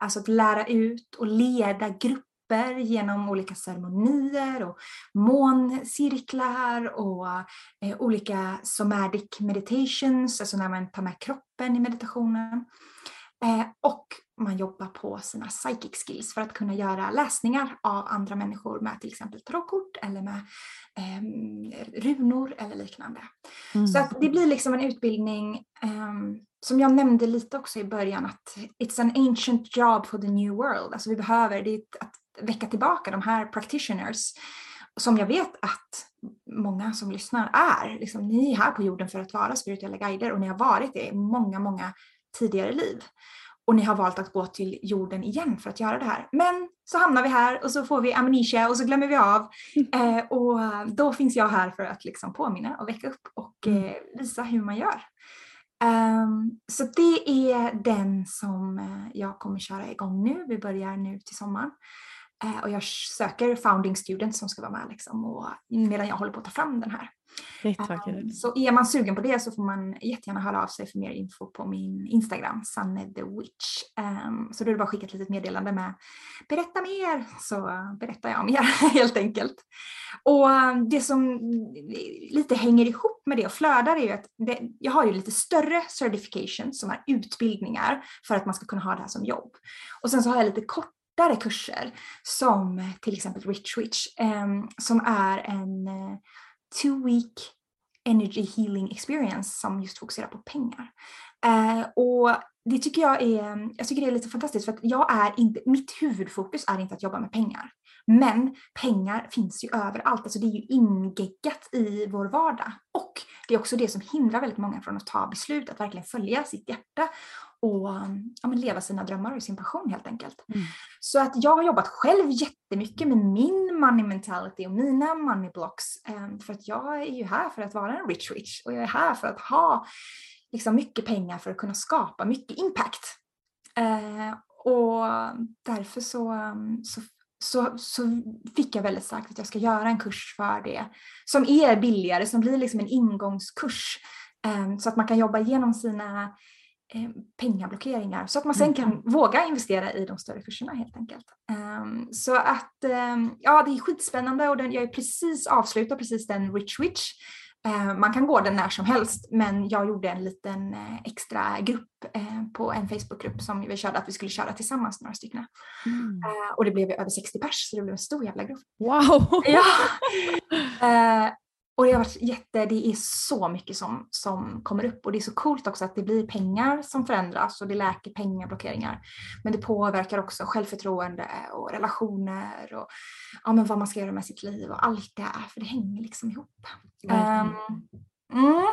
alltså att lära ut och leda grupper genom olika ceremonier och måncirklar och eh, olika somatic meditations, alltså när man tar med kroppen i meditationen. Eh, och man jobbar på sina psychic skills för att kunna göra läsningar av andra människor med till exempel tarotkort eller med eh, runor eller liknande. Så att det blir liksom en utbildning ehm, som jag nämnde lite också i början att it's an ancient job for the new world. Alltså vi behöver det att väcka tillbaka de här practitioners som jag vet att många som lyssnar är. Liksom, ni är här på jorden för att vara spirituella guider och ni har varit det i många, många tidigare liv. Och ni har valt att gå till jorden igen för att göra det här. Men så hamnar vi här och så får vi amnesia och så glömmer vi av. Eh, och då finns jag här för att liksom påminna och väcka upp och eh, visa hur man gör. Um, så det är den som eh, jag kommer köra igång nu. Vi börjar nu till sommaren. Uh, och jag söker founding students som ska vara med liksom, och, medan jag håller på att ta fram den här. Um, så är man sugen på det så får man jättegärna höra av sig för mer info på min Instagram, Sanne the Witch. Um, så då är det bara att skicka ett litet meddelande med berätta mer så berättar jag mer helt enkelt. Och det som lite hänger ihop med det och flödar är ju att det, jag har ju lite större certification som är utbildningar för att man ska kunna ha det här som jobb. Och sen så har jag lite kortare kurser som till exempel Rich Witch ehm, som är en eh, two week energy healing experience som just fokuserar på pengar. Eh, och det tycker jag är, jag tycker det är lite fantastiskt för att jag är inte, mitt huvudfokus är inte att jobba med pengar. Men pengar finns ju överallt, alltså det är ju ingeggat i vår vardag. Och det är också det som hindrar väldigt många från att ta beslut, att verkligen följa sitt hjärta och ja, leva sina drömmar och sin passion helt enkelt. Mm. Så att jag har jobbat själv jättemycket med min money mentality och mina money blocks. Ehm, för att jag är ju här för att vara en rich rich och jag är här för att ha liksom mycket pengar för att kunna skapa mycket impact. Ehm, och därför så, så så, så fick jag väldigt starkt att jag ska göra en kurs för det som är billigare, som blir liksom en ingångskurs um, så att man kan jobba igenom sina pengablockeringar så att man sen kan mm. våga investera i de större kurserna helt enkelt. Um, så att ja, det är skitspännande och den, jag är precis avslutad precis den Rich Witch Eh, man kan gå den när som helst men jag gjorde en liten eh, extra grupp eh, på en Facebookgrupp som vi körde att vi skulle köra tillsammans några stycken. Mm. Och det blev över 60 pers så det blev en stor jävla grupp. Wow! Ja. Och det har varit jätte, det är så mycket som, som kommer upp och det är så coolt också att det blir pengar som förändras och det läker pengablockeringar. Men det påverkar också självförtroende och relationer och ja, men vad man ska göra med sitt liv och allt det här för det hänger liksom ihop. Mm. Um, mm.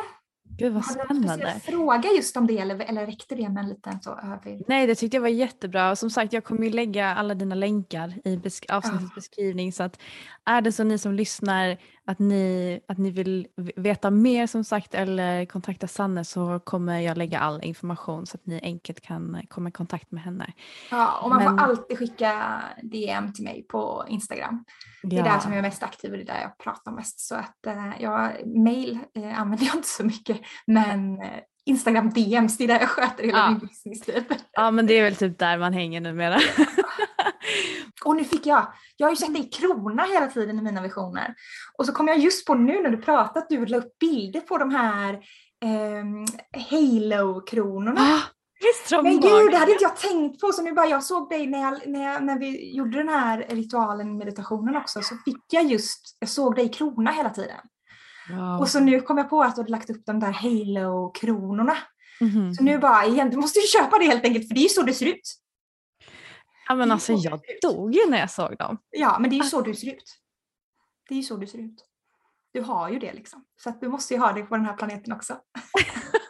Gud vad spännande. Har du fråga just om det eller, eller räckte det med en liten så övrig? Nej det tyckte jag var jättebra och som sagt jag kommer ju lägga alla dina länkar i besk avsnittets oh. beskrivning så att är det så ni som lyssnar att ni, att ni vill veta mer som sagt eller kontakta Sanne så kommer jag lägga all information så att ni enkelt kan komma i kontakt med henne. Ja och man Men... får alltid skicka DM till mig på Instagram. Det är ja. där som jag är mest aktiv och det är där jag pratar mest. Så att eh, jag, mail eh, använder jag inte så mycket men eh, Instagram DMs, det är där jag sköter hela ja. min business typ. Ja men det är väl typ där man hänger numera. och nu fick jag, jag har ju sett dig i krona hela tiden i mina visioner. Och så kom jag just på nu när du pratade att du la upp bilder på de här eh, Halo-kronorna. Ah, men gud, det hade inte jag tänkt på. Så nu bara jag såg dig när, jag, när, jag, när vi gjorde den här ritualen, meditationen också, så fick jag just, jag såg dig i krona hela tiden. Wow. Och så nu kom jag på att du hade lagt upp de där Halo-kronorna. Mm -hmm. Så nu bara, igen, du måste ju köpa det helt enkelt för det är ju så det ser ut. Ja men alltså jag dog ju när jag såg dem. Ja men det är ju så du ser ut. Det är ju så du ser ut. Du har ju det liksom. Så att du måste ju ha det på den här planeten också.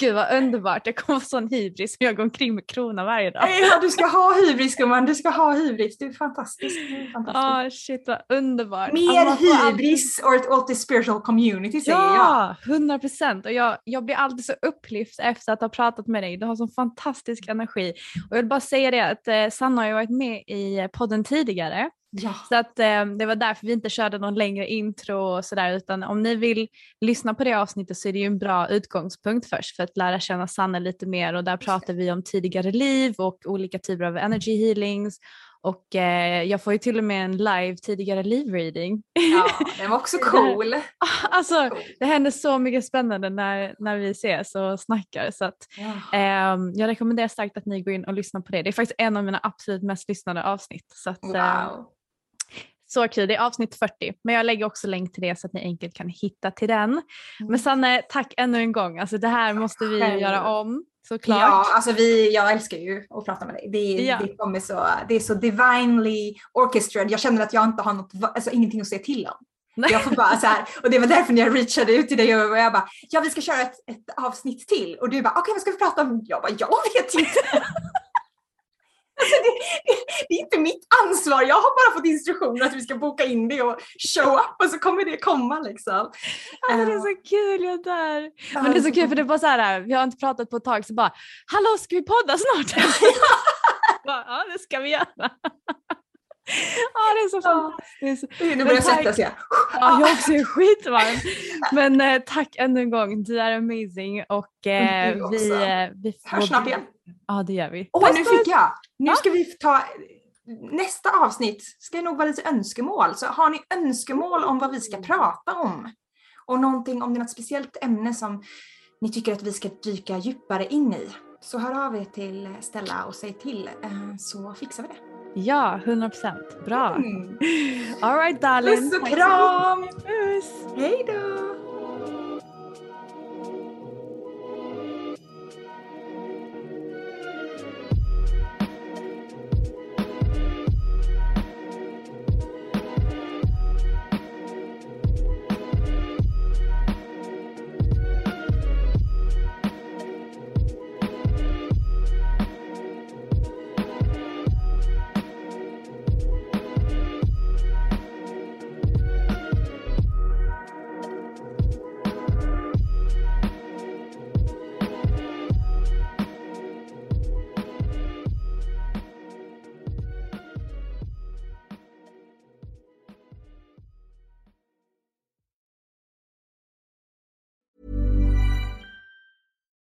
Gud vad underbart, jag kommer få sån hybris jag går omkring med krona varje dag. Ja, du ska ha hybris gumman, du ska ha hybris. Du är fantastisk. Ja, oh, shit vad underbart. Mer alltså, hybris alltid... åt the spiritual community säger ja, jag. Ja, 100 procent. Och jag, jag blir alltid så upplyft efter att ha pratat med dig. Du har sån fantastisk energi. Och jag vill bara säga det att eh, Sanna har ju varit med i podden tidigare. Ja. Så att eh, det var därför vi inte körde någon längre intro och sådär utan om ni vill lyssna på det avsnittet så är det ju en bra utgångspunkt först för att lära känna Sanne lite mer och där pratar vi om tidigare liv och olika typer av energy healings och eh, jag får ju till och med en live tidigare live-reading. Ja, den var också cool. alltså det händer så mycket spännande när, när vi ses och snackar så att ja. eh, jag rekommenderar starkt att ni går in och lyssnar på det. Det är faktiskt en av mina absolut mest lyssnade avsnitt. Så att, wow. Så kul, det är avsnitt 40 men jag lägger också länk till det så att ni enkelt kan hitta till den. Mm. Men Sanne, tack ännu en gång. Alltså, det här måste vi Själv. göra om såklart. Ja, alltså vi, jag älskar ju att prata med dig. Det, ja. det, kommer så, det är så divinely orchestrated. Jag känner att jag inte har något, alltså, ingenting att säga till om. Nej. Jag får bara så här, och det var därför när jag reachade ut till dig och jag bara, ja vi ska köra ett, ett avsnitt till och du bara, okej okay, vad ska vi prata om? Jag bara, jag vet inte. Alltså det, det, är inte mitt ansvar. Jag har bara fått instruktioner att vi ska boka in det och show up och så kommer det komma liksom. Alltså, det är så kul, jag dör. Men det är så kul för det bara så här, vi har inte pratat på ett tag så bara, hallå ska vi podda snart? ja det ska vi göra. Ja, det är så fantastiskt. Nu börjar jag svettas jag. Ja, jag också är skitvarm. Men eh, tack ännu en gång, du är amazing och eh, vi, eh, vi får... Hörs snart igen. Ja, det gör vi. Åh, nu fick jag! Nu ska vi ta nästa avsnitt ska nog vara lite önskemål. Så har ni önskemål om vad vi ska prata om och någonting om det är något speciellt ämne som ni tycker att vi ska dyka djupare in i så hör av er till Stella och säg till eh, så fixar vi det. Ja, 100 procent. Bra. Mm. All right darling. Puss och kram! Puss! Hej då!